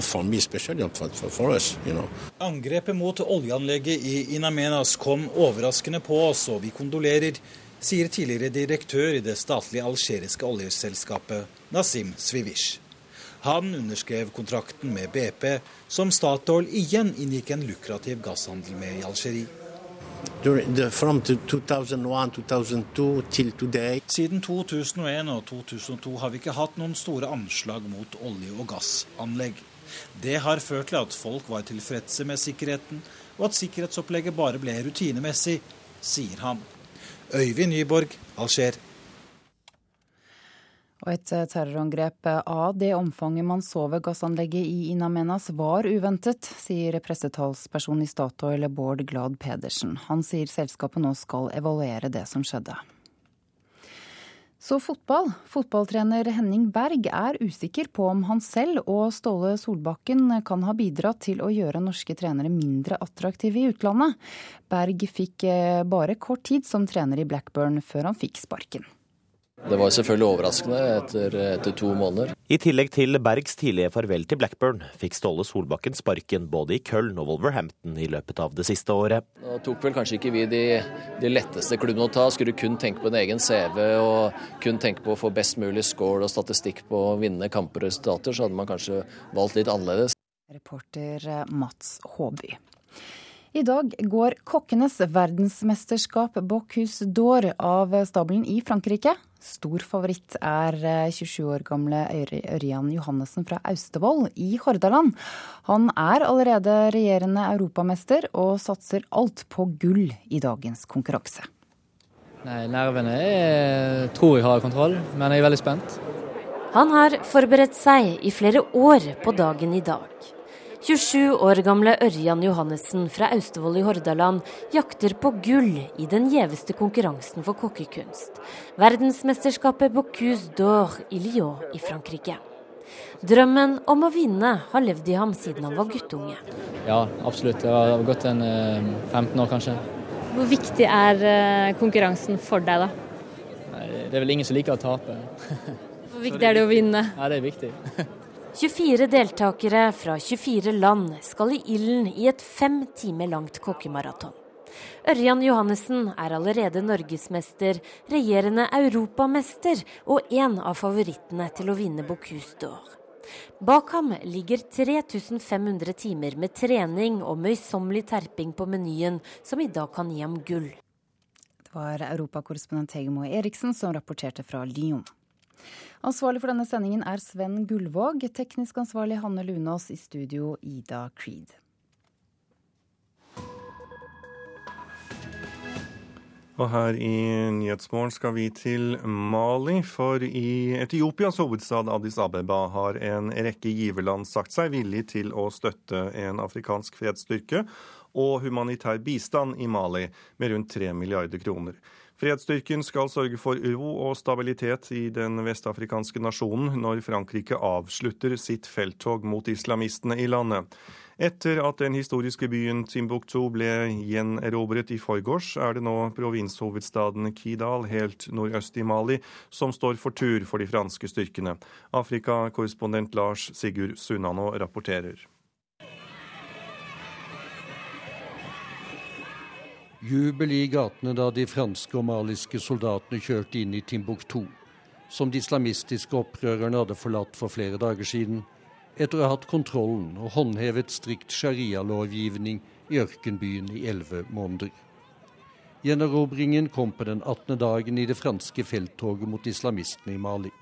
For meg spesielt, for, for oss. you know. Angrepet mot oljeanlegget i Inamenas kom overraskende på oss, og vi kondolerer, sier tidligere direktør i det statlige algeriske oljeselskapet Nasim Svivish. Han underskrev kontrakten med BP, som Statoil igjen inngikk en lukrativ gasshandel med i Algerie. Siden 2001 og 2002 har vi ikke hatt noen store anslag mot olje- og gassanlegg. Det har ført til at folk var tilfredse med sikkerheten, og at sikkerhetsopplegget bare ble rutinemessig, sier han. Øyvind Nyborg, Alger. Og et eh, terrorangrep av det omfanget man så ved gassanlegget i Inamenas var uventet, sier pressetalsperson i Statoil Bård Glad Pedersen. Han sier selskapet nå skal evaluere det som skjedde. Så fotball. Fotballtrener Henning Berg er usikker på om han selv og Ståle Solbakken kan ha bidratt til å gjøre norske trenere mindre attraktive i utlandet. Berg fikk eh, bare kort tid som trener i Blackburn før han fikk sparken. Det var selvfølgelig overraskende etter, etter, to måneder. I tillegg til Bergs tidlige farvel til Blackburn, fikk Ståle Solbakken sparken både i Köln og Wolverhampton i løpet av det siste året. Nå tok vel kanskje ikke vi de, de letteste klubbene å ta. Skulle kun tenke på en egen CV og kun tenke på å få best mulig score og statistikk på å vinne kamper og resultater, så hadde man kanskje valgt litt annerledes. Reporter Mats Håby. I dag går kokkenes verdensmesterskap Bocuse d'Or av stabelen i Frankrike. Stor favoritt er 27 eh, år gamle Ørjan Johannessen fra Austevoll i Hordaland. Han er allerede regjerende europamester og satser alt på gull i dagens konkurranse. Nei, Nervene er, tror jeg har kontroll, men jeg er veldig spent. Han har forberedt seg i flere år på dagen i dag. 27 år gamle Ørjan Johannessen fra Austevoll i Hordaland jakter på gull i den gjeveste konkurransen for kokkekunst. Verdensmesterskapet Bocuse d'Or i Lyon i Frankrike. Drømmen om å vinne har levd i ham siden han var guttunge. Ja, absolutt. Det har gått en 15 eh, år, kanskje. Hvor viktig er eh, konkurransen for deg, da? Nei, det er vel ingen som liker å tape. (laughs) Hvor viktig er det å vinne? Ja, det er viktig. (laughs) 24 deltakere fra 24 land skal i ilden i et fem timer langt kokkemaraton. Ørjan Johannessen er allerede norgesmester, regjerende europamester og en av favorittene til å vinne Bocuse d'Or. Bak ham ligger 3500 timer med trening og møysommelig terping på menyen, som i dag kan gi ham gull. Det var europakorrespondent Hegemo Eriksen som rapporterte fra Lyon. Ansvarlig for denne sendingen er Sven Gullvåg. Teknisk ansvarlig Hanne Lunås. I studio Ida Creed. Og her i Nyhetsmorgen skal vi til Mali, for i Etiopias hovedstad Addis Abeba har en rekke giverland sagt seg villig til å støtte en afrikansk fredsstyrke og humanitær bistand i Mali med rundt 3 milliarder kroner. Fredsstyrken skal sørge for ro og stabilitet i den vestafrikanske nasjonen når Frankrike avslutter sitt felttog mot islamistene i landet. Etter at den historiske byen Timbuktu ble gjenerobret i forgårs, er det nå provinshovedstaden Kidal helt nordøst i Mali som står for tur for de franske styrkene. Afrikakorrespondent Lars Sigurd Sunnanå rapporterer. Jubel i gatene da de franske og maliske soldatene kjørte inn i Timbuktu, som de islamistiske opprørerne hadde forlatt for flere dager siden etter å ha hatt kontrollen og håndhevet strikt sharia-lovgivning i ørkenbyen i elleve måneder. Gjenerobringen kom på den 18. dagen i det franske felttoget mot islamistene i Mali,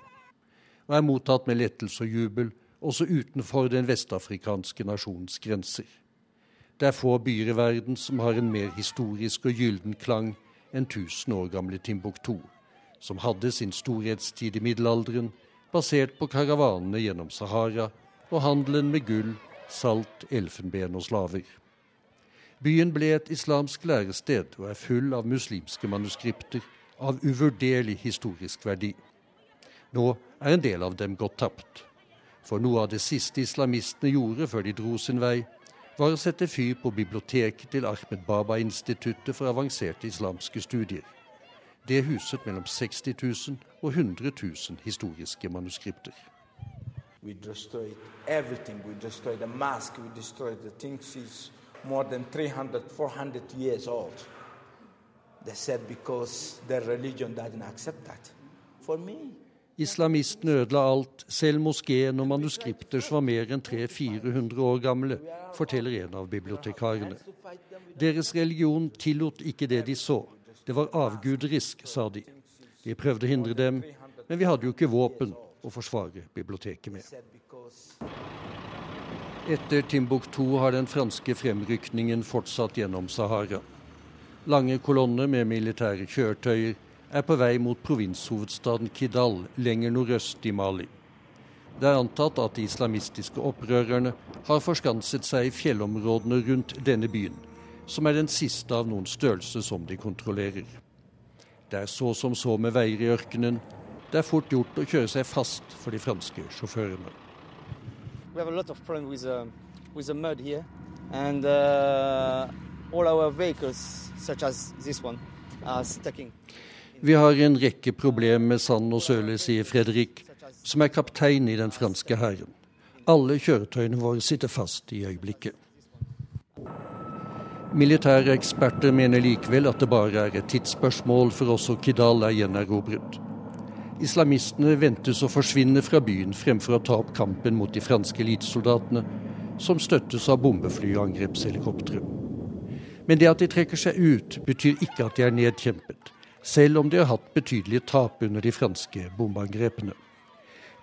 og er mottatt med lettelse og jubel også utenfor den vestafrikanske nasjons grenser. Det er få byer i verden som har en mer historisk og gylden klang enn tusen år gamle Timbuktu, som hadde sin storhetstid i middelalderen, basert på karavanene gjennom Sahara og handelen med gull, salt, elfenben og slaver. Byen ble et islamsk lærested og er full av muslimske manuskripter av uvurderlig historisk verdi. Nå er en del av dem gått tapt. For noe av det siste islamistene gjorde før de dro sin vei, var å sette fyr på biblioteket til Ahmed Baba-instituttet for avanserte islamske studier. Det huset mellom 60 000 og 100 000 historiske manuskripter. We destroyed everything. We destroyed the mosque. We destroyed the things is more than 300, 400 years old. They said because their religion doesn't. For me, Islamistene ødela alt, selv moskeen og manuskripter som var mer enn 300-400 år gamle, forteller en av bibliotekarene. Deres religion tillot ikke det de så. Det var avguderisk, sa de. Vi prøvde å hindre dem, men vi hadde jo ikke våpen, å forsvare biblioteket med. Etter Timbuktu har den franske fremrykningen fortsatt gjennom Sahara. Lange kolonner med militære kjøretøyer er på vei mot provinshovedstaden Kidal lenger nordøst i Mali. Det er antatt at de islamistiske opprørerne har forskanset seg i fjellområdene rundt denne byen, som er den siste av noen størrelse som de kontrollerer. Det er så som så med veier i ørkenen, det er fort gjort å kjøre seg fast for de franske sjåførene. Uh, Vi har en rekke problemer med sand og søle, sier Fredrik, som er kaptein i den franske hæren. Alle kjøretøyene våre sitter fast i øyeblikket. Militære eksperter mener likevel at det bare er et tidsspørsmål for også Kidal er gjenerobret. Islamistene ventes å forsvinne fra byen fremfor å ta opp kampen mot de franske elitesoldatene, som støttes av bombefly og angrepshelikoptre. Men det at de trekker seg ut, betyr ikke at de er nedkjempet, selv om de har hatt betydelige tap under de franske bombeangrepene.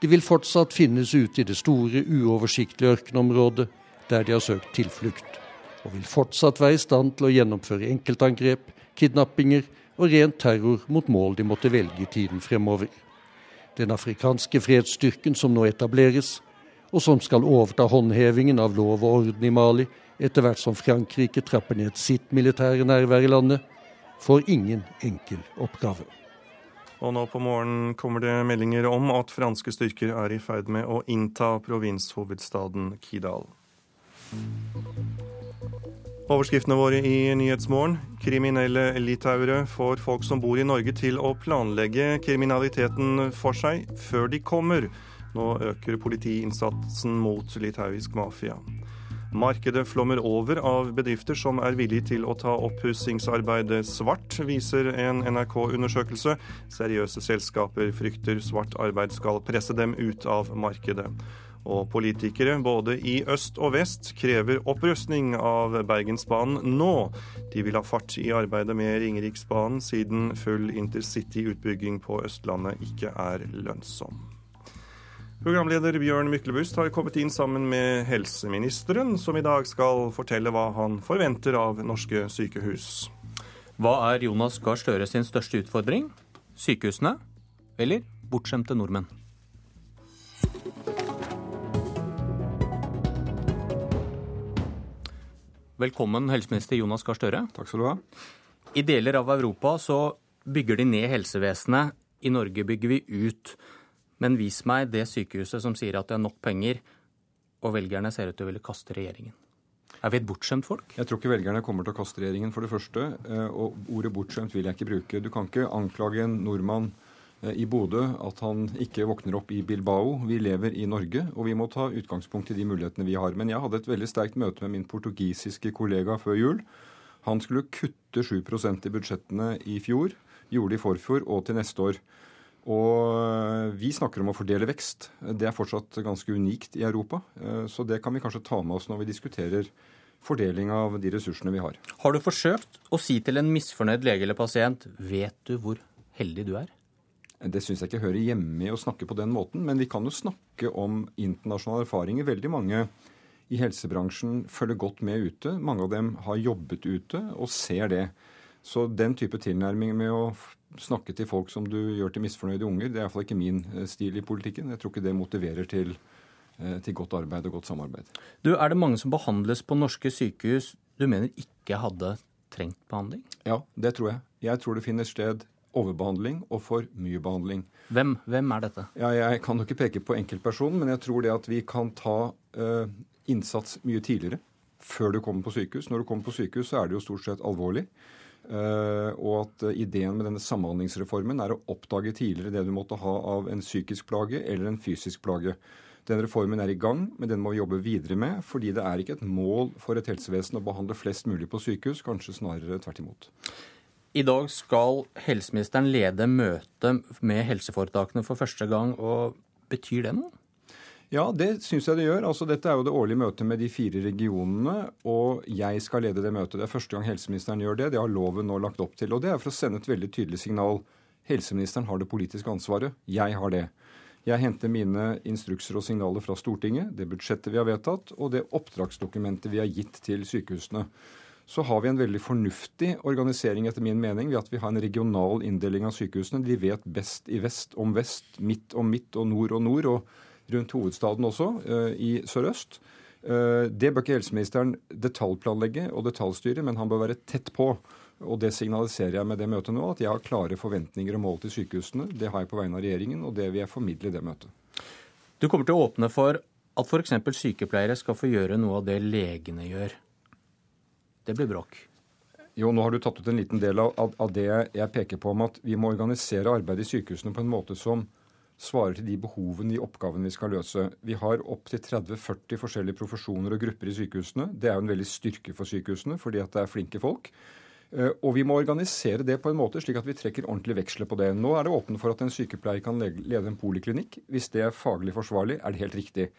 De vil fortsatt finnes ute i det store, uoversiktlige ørkenområdet der de har søkt tilflukt, og vil fortsatt være i stand til å gjennomføre enkeltangrep, kidnappinger og ren terror mot mål de måtte velge i tiden fremover den afrikanske fredsstyrken som nå etableres, og som skal overta håndhevingen av lov og orden i Mali etter hvert som Frankrike trapper ned sitt militære nærvær i landet, får ingen enkel oppgave. Og nå på morgenen kommer det meldinger om at franske styrker er i ferd med å innta provinshovedstaden Kidal. Overskriftene våre i Nyhetsmorgen. Kriminelle litauere får folk som bor i Norge til å planlegge kriminaliteten for seg før de kommer. Nå øker politiinnsatsen mot litauisk mafia. Markedet flommer over av bedrifter som er villige til å ta oppussingsarbeidet svart, viser en NRK-undersøkelse. Seriøse selskaper frykter svart arbeid skal presse dem ut av markedet. Og politikere både i øst og vest krever opprustning av Bergensbanen nå. De vil ha fart i arbeidet med Ringeriksbanen, siden full intercity-utbygging på Østlandet ikke er lønnsom. Programleder Bjørn Myklebust har kommet inn sammen med helseministeren, som i dag skal fortelle hva han forventer av norske sykehus. Hva er Jonas Gahr Støre sin største utfordring? Sykehusene eller bortskjemte nordmenn? Velkommen, helseminister Jonas Gahr Støre. Takk skal du ha. I deler av Europa så bygger de ned helsevesenet. I Norge bygger vi ut. Men vis meg det sykehuset som sier at det er nok penger, og velgerne ser ut til å ville kaste regjeringen. Er vi et bortskjemt folk? Jeg tror ikke velgerne kommer til å kaste regjeringen, for det første. Eh, og ordet bortskjemt vil jeg ikke bruke. Du kan ikke anklage en nordmann eh, i Bodø at han ikke våkner opp i Bilbao. Vi lever i Norge, og vi må ta utgangspunkt i de mulighetene vi har. Men jeg hadde et veldig sterkt møte med min portugisiske kollega før jul. Han skulle kutte 7% i budsjettene i fjor, gjorde det i forfjor og til neste år. Og vi snakker om å fordele vekst. Det er fortsatt ganske unikt i Europa. Eh, så det kan vi kanskje ta med oss når vi diskuterer fordeling av de ressursene vi har. Har du forsøkt å si til en misfornøyd lege eller pasient vet du hvor heldig du er? Det syns jeg ikke hører hjemme i å snakke på den måten, men vi kan jo snakke om internasjonale erfaringer. Veldig mange i helsebransjen følger godt med ute. Mange av dem har jobbet ute og ser det. Så den type tilnærming med å snakke til folk som du gjør til misfornøyde unger, det er iallfall ikke min eh, stil i politikken. Jeg tror ikke det motiverer til, eh, til godt arbeid og godt samarbeid. Du, Er det mange som behandles på norske sykehus du mener ikke hadde trengt behandling? Ja, det tror jeg. Jeg tror det finner sted overbehandling og for mye behandling. Hvem, hvem er dette? Ja, jeg kan jo ikke peke på enkeltpersonen, men jeg tror det at vi kan ta uh, innsats mye tidligere. Før du kommer på sykehus. Når du kommer på sykehus, så er det jo stort sett alvorlig. Eh, og at eh, ideen med denne samhandlingsreformen er å oppdage tidligere det du måtte ha av en psykisk plage eller en fysisk plage. Den reformen er i gang, men den må vi jobbe videre med. Fordi det er ikke et mål for et helsevesen å behandle flest mulig på sykehus, kanskje snarere tvert imot. I dag skal helseministeren lede møte med helseforetakene for første gang. og Betyr det noe? Ja, det syns jeg det gjør. Altså, dette er jo det årlige møtet med de fire regionene, og jeg skal lede det møtet. Det er første gang helseministeren gjør det. Det har loven nå lagt opp til. Og det er for å sende et veldig tydelig signal. Helseministeren har det politiske ansvaret. Jeg har det. Jeg henter mine instrukser og signaler fra Stortinget, det budsjettet vi har vedtatt, og det oppdragsdokumentet vi har gitt til sykehusene. Så har vi en veldig fornuftig organisering, etter min mening, ved at vi har en regional inndeling av sykehusene. De vet best i vest om vest, midt om midt og nord og nord. og rundt hovedstaden også, eh, i sørøst. Eh, det bør ikke helseministeren detaljplanlegge og detaljstyre, men han bør være tett på. Og det signaliserer jeg med det møtet nå, at jeg har klare forventninger og mål til sykehusene. Det har jeg på vegne av regjeringen, og det vil jeg formidle i det møtet. Du kommer til å åpne for at f.eks. sykepleiere skal få gjøre noe av det legene gjør. Det blir bråk. Jo, nå har du tatt ut en liten del av, av det jeg peker på om at vi må organisere arbeidet i sykehusene på en måte som svarer til de behovene, de oppgavene vi skal løse. Vi har opptil 30-40 forskjellige profesjoner og grupper i sykehusene. Det er jo en veldig styrke for sykehusene, fordi at det er flinke folk. Eh, og vi må organisere det på en måte slik at vi trekker ordentlig veksler på det. Nå er det åpent for at en sykepleier kan lede en poliklinikk. Hvis det er faglig forsvarlig, er det helt riktig.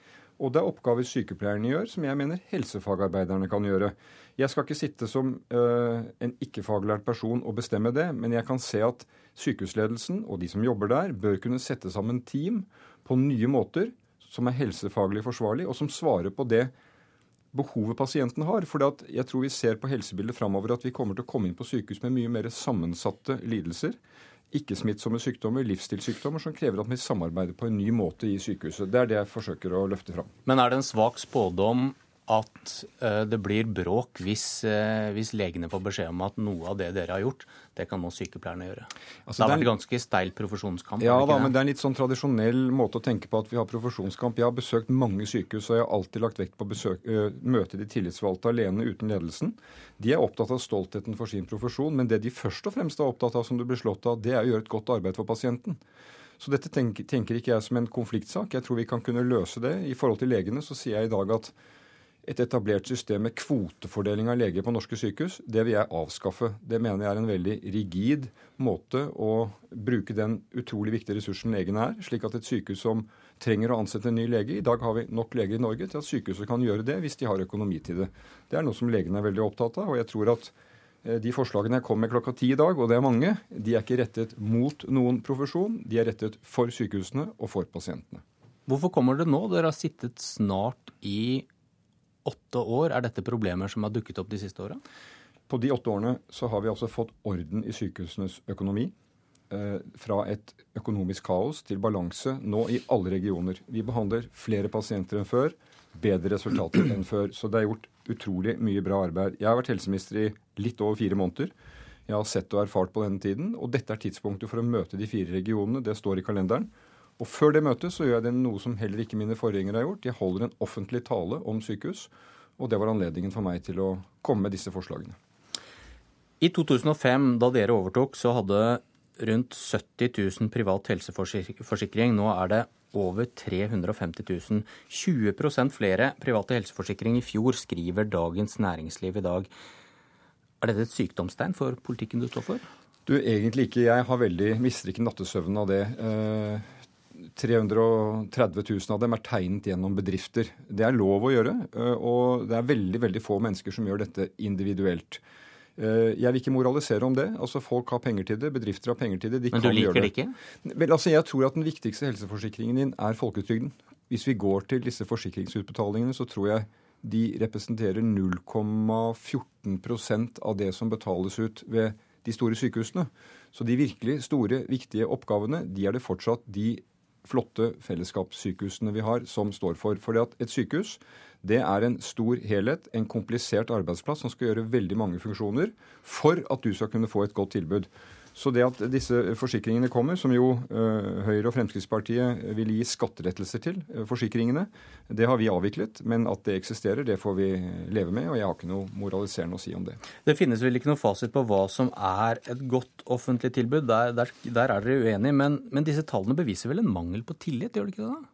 Og det er oppgaver sykepleierne gjør, som jeg mener helsefagarbeiderne kan gjøre. Jeg skal ikke sitte som uh, en ikke-faglært person og bestemme det, men jeg kan se at sykehusledelsen og de som jobber der, bør kunne sette sammen team på nye måter som er helsefaglig forsvarlig, og som svarer på det behovet pasienten har. For jeg tror vi ser på helsebildet framover at vi kommer til å komme inn på sykehus med mye mer sammensatte lidelser ikke-smittsomme sykdommer, livsstilssykdommer, som krever at vi samarbeider på en ny måte i sykehuset. Det er det jeg forsøker å løfte fram. Men er det en svak spådom at uh, det blir bråk hvis, uh, hvis, legene får beskjed om at noe av det dere har gjort, det kan nå sykepleierne gjøre. Altså, det har vært ganske steil profesjonskamp? Ja da, men det er en litt sånn tradisjonell måte å tenke på at vi har profesjonskamp. Jeg har besøkt mange sykehus, og jeg har alltid lagt vekt på å uh, møte de tillitsvalgte alene uten ledelsen. De er opptatt av stoltheten for sin profesjon, men det de først og fremst er opptatt av, som du blir slått av, det er å gjøre et godt arbeid for pasienten. Så dette tenker, tenker ikke jeg som en konfliktsak. Jeg tror vi kan kunne løse det. I forhold til legene så sier jeg i dag at et etablert system med kvotefordeling av leger på norske sykehus, det vil jeg avskaffe. Det mener jeg er en veldig rigid måte å bruke den utrolig viktige ressursen legene er, slik at et sykehus som trenger å ansette en ny lege I dag har vi nok leger i Norge til at sykehuset kan gjøre det hvis de har økonomi til det. Det er noe som legene er veldig opptatt av, og jeg tror at eh, de forslagene jeg kom med klokka ti i dag, og det er mange, de er ikke rettet mot noen profesjon, de er rettet for sykehusene og for pasientene. Hvorfor kommer det nå? Dere har sittet snart i åtte år. Er dette problemer som har dukket opp de siste åra? På de åtte årene så har vi altså fått orden i sykehusenes økonomi. Eh, fra et økonomisk kaos til balanse nå i alle regioner. Vi behandler flere pasienter enn før, bedre resultater enn før. Så det er gjort utrolig mye bra arbeid. Jeg har vært helseminister i litt over fire måneder. Jeg har sett og erfart på denne tiden, og dette er tidspunktet for å møte de fire regionene. Det står i kalenderen. Og før det møtet så gjør jeg det noe som heller ikke mine forgjengere har gjort. Jeg holder en offentlig tale om sykehus, og det var anledningen for meg til å komme med disse forslagene. I 2005, da dere overtok, så hadde rundt 70 000 privat helseforsikring. Nå er det over 350 000. 20% flere private helseforsikring i fjor, skriver Dagens Næringsliv i dag. Er dette et sykdomstegn for politikken du står for? Du, Egentlig ikke. Jeg har veldig, mister ikke nattesøvnen av det. Eh, 330 000 av dem er tegnet gjennom bedrifter. Det er lov å gjøre, eh, og det er veldig, veldig få mennesker som gjør dette individuelt. Eh, jeg vil ikke moralisere om det. Altså Folk har penger til det, bedrifter har penger til det. De Men du liker det ikke? Vel, altså Jeg tror at den viktigste helseforsikringen din er folketrygden. Hvis vi går til disse forsikringsutbetalingene, så tror jeg de representerer 0,14% av det som betales ut ved de store sykehusene. Så de virkelig store, viktige oppgavene, de er det fortsatt de flotte fellesskapssykehusene vi har, som står for. Fordi at et sykehus det er en stor helhet, en komplisert arbeidsplass som skal gjøre veldig mange funksjoner for at du skal kunne få et godt tilbud. Så det at disse forsikringene kommer, som jo uh, Høyre og Fremskrittspartiet vil gi skatterettelser til, uh, forsikringene, det har vi avviklet. Men at det eksisterer, det får vi leve med, og jeg har ikke noe moraliserende å si om det. Det finnes vel ikke noe fasit på hva som er et godt offentlig tilbud. Der, der, der er dere uenige. Men, men disse tallene beviser vel en mangel på tillit, gjør det ikke det? da?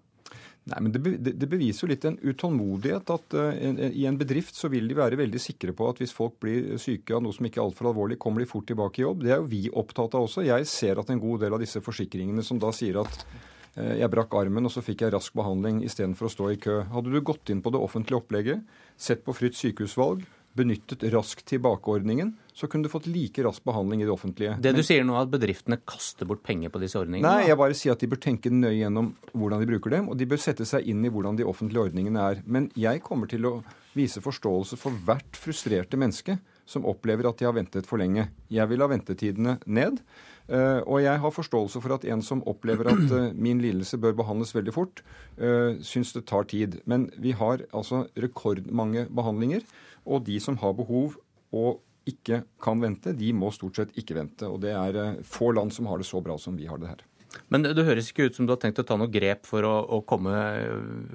Nei, men det, det, beviser jo litt en utålmodighet. at uh, I en bedrift så vil de være veldig sikre på at hvis folk blir syke av noe som ikke er altfor alvorlig, kommer de fort tilbake i jobb. Det er jo vi opptatt av også. Jeg ser at en god del av disse forsikringene som da sier at uh, jeg brakk armen og så fikk jeg rask behandling istedenfor å stå i kø. Hadde du gått inn på det offentlige opplegget, sett på fritt sykehusvalg, benyttet raskt tilbakeordningen, så kunne du fått like rask behandling i det offentlige. Det du sier nå er at bedriftene kaster bort penger på disse ordningene? Nei, jeg bare sier at de bør tenke nøye gjennom hvordan de bruker dem, og de bør sette seg inn i hvordan de offentlige ordningene er. Men jeg kommer til å vise forståelse for hvert frustrerte menneske som opplever at de har ventet for lenge. Jeg vil ha ventetidene ned. Uh, og jeg har forståelse for at en som opplever at uh, min lidelse bør behandles veldig fort, uh, syns det tar tid. Men vi har altså rekordmange behandlinger. Og de som har behov og ikke kan vente, de må stort sett ikke vente. Og det er eh, få land som har det så bra som vi har det her. Men det høres ikke ut som du har tenkt å ta noe grep for å, å komme,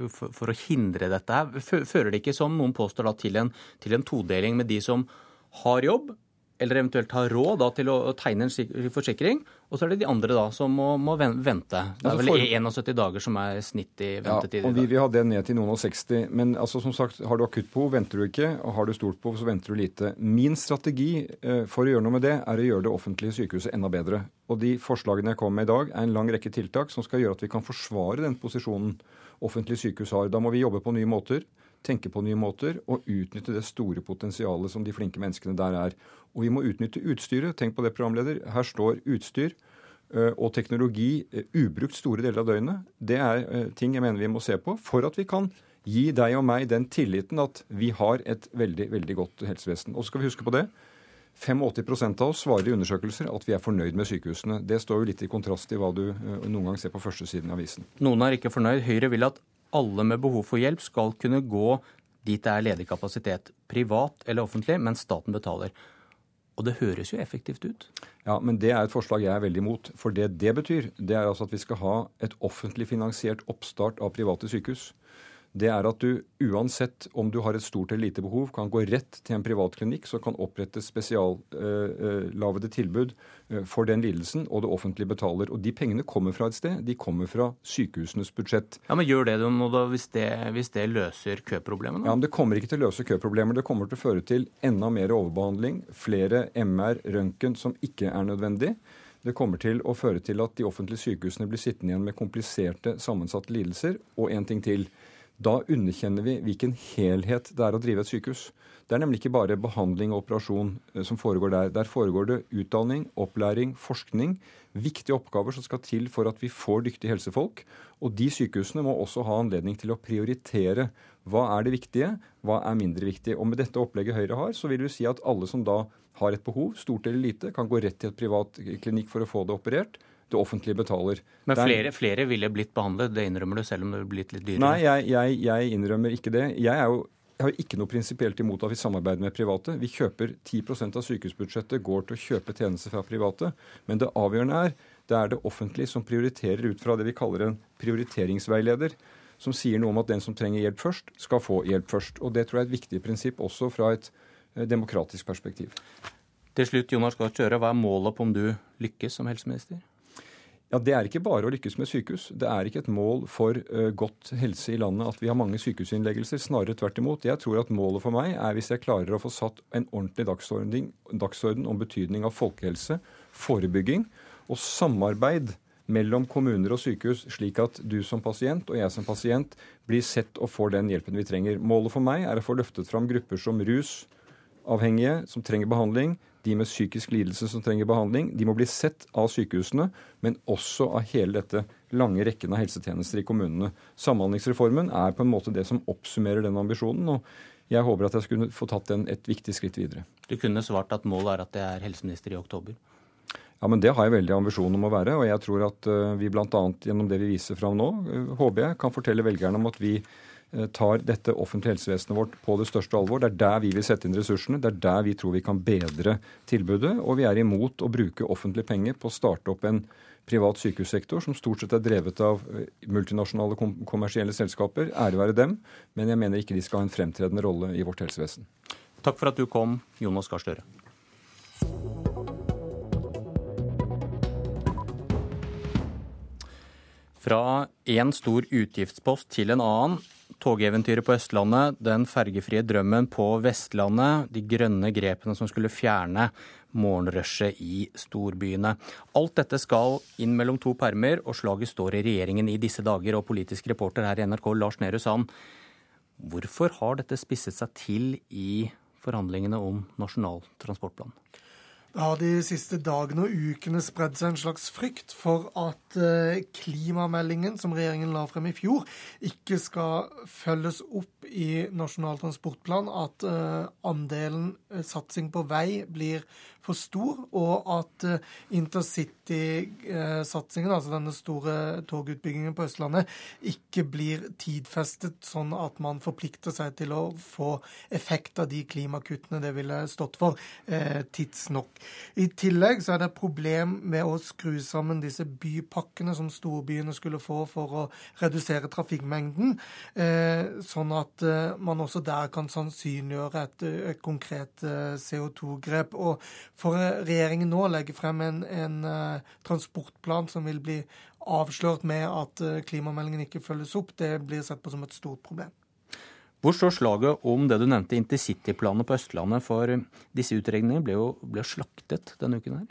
for, for, å hindre dette. her. Fører det ikke, som noen påstår, da, til en, til en todeling med de som har jobb, eller eventuelt har råd da, til å tegne en forsikring. Og så er det de andre da, som må, må vente. Det er vel 71 dager som er snitt i ventetid. Ja, og Vi vil ha det ned til noen og 60. Men altså, som sagt, har du akuttbehov, venter du ikke. og Har du stort behov, så venter du lite. Min strategi eh, for å gjøre noe med det, er å gjøre det offentlige sykehuset enda bedre. Og de forslagene jeg kommer med i dag, er en lang rekke tiltak som skal gjøre at vi kan forsvare den posisjonen offentlige sykehus har. Da må vi jobbe på nye måter tenke på nye måter og utnytte det store potensialet som de flinke menneskene der er. Og vi må utnytte utstyret. Tenk på det, programleder. Her står utstyr og teknologi ubrukt store deler av døgnet. Det er ting jeg mener vi må se på for at vi kan gi deg og meg den tilliten at vi har et veldig, veldig godt helsevesen. Og så skal vi huske på det. 85 av oss svarer i undersøkelser at vi er fornøyd med sykehusene. Det står jo litt i kontrast til hva du noen gang ser på førstesiden av avisen. Noen er ikke fornøyd. Høyre vil at alle med behov for hjelp skal kunne gå dit det er ledig kapasitet. Privat eller offentlig, men staten betaler. Og det høres jo effektivt ut. Ja, men det er et forslag jeg er veldig imot. For det det betyr, det er altså at vi skal ha et offentlig finansiert oppstart av private sykehus det er at du uansett om du har et stort eller lite behov, kan gå rett til en privat klinikk som kan opprette spesiallagede tilbud for den lidelsen, og det offentlige betaler. Og de pengene kommer fra et sted. De kommer fra sykehusenes budsjett. Ja, Men gjør det noe da, hvis det, hvis det løser køproblemene? Ja, men Det kommer ikke til å løse køproblemer. Det kommer til å føre til enda mer overbehandling, flere MR, røntgen, som ikke er nødvendig. Det kommer til å føre til at de offentlige sykehusene blir sittende igjen med kompliserte, sammensatte lidelser. Og en ting til. Da underkjenner vi hvilken helhet det er å drive et sykehus. Det er nemlig ikke bare behandling og operasjon eh, som foregår der. Der foregår det utdanning, opplæring, forskning. Viktige oppgaver som skal til for at vi får dyktige helsefolk. Og de sykehusene må også ha anledning til å prioritere. Hva er det viktige, hva er mindre viktig? Og med dette opplegget Høyre har, så vil vi si at alle som da har et behov, stort eller lite, kan gå rett til et privat klinikk for å få det operert det offentlige betaler. Men flere, flere ville blitt behandlet, det innrømmer du selv om det ville blitt litt dyrere? Nei, jeg, jeg, jeg innrømmer ikke det. Jeg, jo, jeg har ikke noe prinsipielt imot at vi samarbeider med private. Vi kjøper 10% av sykehusbudsjettet går til å kjøpe tjenester fra private. Men det avgjørende er det er det offentlige som prioriterer ut fra det vi kaller en prioriteringsveileder. Som sier noe om at den som trenger hjelp først, skal få hjelp først. Og Det tror jeg er et viktig prinsipp også fra et eh, demokratisk perspektiv. Til slutt, Jonas Gahr Støre, hva er målet på om du lykkes som helseminister? Ja, Det er ikke bare å lykkes med sykehus. Det er ikke et mål for uh, godt helse i landet at vi har mange sykehusinnleggelser. Snarere tvert imot. Jeg tror at målet for meg er hvis jeg klarer å få satt en ordentlig dagsorden, dagsorden om betydning av folkehelse, forebygging og samarbeid mellom kommuner og sykehus, slik at du som pasient og jeg som pasient blir sett og får den hjelpen vi trenger. Målet for meg er å få løftet fram grupper som rusavhengige, som trenger behandling, de med psykisk lidelse som trenger behandling, de må bli sett av sykehusene, men også av hele dette lange rekken av helsetjenester i kommunene. Samhandlingsreformen er på en måte det som oppsummerer den ambisjonen. og jeg håper at jeg skulle få tatt den et viktig skritt videre. Du kunne svart at målet er at jeg er helseminister i oktober? Ja, men Det har jeg veldig ambisjon om å være. Og jeg tror at eh, vi bl.a. gjennom det vi viser fram nå, eh, håper jeg kan fortelle velgerne om at vi tar dette offentlige helsevesenet vårt på det største alvor. Det er der vi vil sette inn ressursene. Det er der vi tror vi kan bedre tilbudet. Og vi er imot å bruke offentlige penger på å starte opp en privat sykehussektor som stort sett er drevet av multinasjonale multinasjonale kommersielle selskaper. Ære være dem, men jeg mener ikke de skal ha en fremtredende rolle i vårt helsevesen. Takk for at du kom, Jonas Gahr Støre. Fra én stor utgiftspost til en annen togeventyret på Østlandet, den fergefrie drømmen på Vestlandet, de grønne grepene som skulle fjerne morgenrushet i storbyene. Alt dette skal inn mellom to permer, og slaget står i regjeringen i disse dager. Og politisk reporter her i NRK, Lars Nehru Sand, hvorfor har dette spisset seg til i forhandlingene om Nasjonal transportplan? Det har de siste dagene og ukene spredd seg en slags frykt for at eh, klimameldingen som regjeringen la frem i fjor, ikke skal følges opp i Nasjonal transportplan. At eh, andelen eh, satsing på vei blir for stor, og at eh, intercitysatsingen, altså denne store togutbyggingen på Østlandet, ikke blir tidfestet sånn at man forplikter seg til å få effekt av de klimakuttene det ville stått for, eh, tidsnok. I tillegg så er det et problem med å skru sammen disse bypakkene som storbyene skulle få for å redusere trafikkmengden, eh, sånn at man også der kan sannsynliggjøre et konkret CO2-grep. Og for regjeringen nå legger frem en, en uh, transportplan som vil bli avslørt med at uh, klimameldingen ikke følges opp, det blir sett på som et stort problem. Hvor står slaget om det du nevnte intercityplanet på Østlandet? For disse utregningene ble jo ble slaktet denne uken her.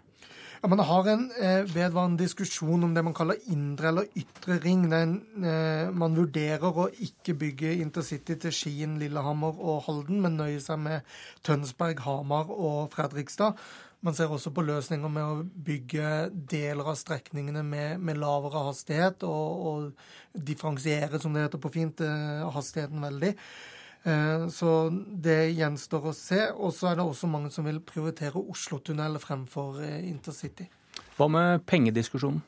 Ja, Man har en eh, vedvarende diskusjon om det man kaller indre eller ytre ring. Den, eh, man vurderer å ikke bygge intercity til Skien, Lillehammer og Halden, men nøye seg med Tønsberg, Hamar og Fredrikstad. Man ser også på løsninger med å bygge deler av strekningene med, med lavere hastighet, og, og differensiere, som det heter på fint, eh, hastigheten veldig. Eh, så det gjenstår å se. Og så er det også mange som vil prioritere Oslo-tunnel fremfor eh, intercity. Hva med pengediskusjonen?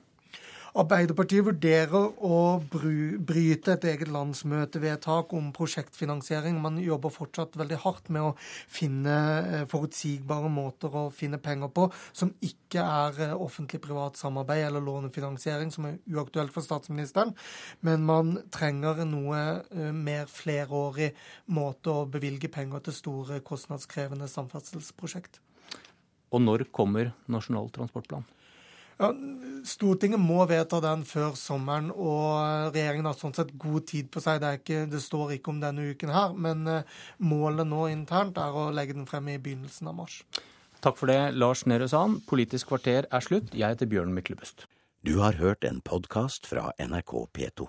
Arbeiderpartiet vurderer å bryte et eget landsmøtevedtak om prosjektfinansiering. Man jobber fortsatt veldig hardt med å finne eh, forutsigbare måter å finne penger på som ikke er eh, offentlig-privat samarbeid eller lånefinansiering, som er uaktuelt for statsministeren. Men man trenger noe eh, mer flerårig måte å bevilge penger til store, kostnadskrevende samferdselsprosjekt. Og når kommer Nasjonal transportplan? Ja, Stortinget må vedta den før sommeren, og regjeringen har sånn sett god tid på seg. Det, ikke, det står ikke om denne uken her, men eh, målet nå internt er å legge den frem i begynnelsen av mars. Takk for det, Lars Nehru Sand. Politisk kvarter er slutt. Jeg heter Bjørn Myklebust. Du har hørt en podkast fra NRK P2.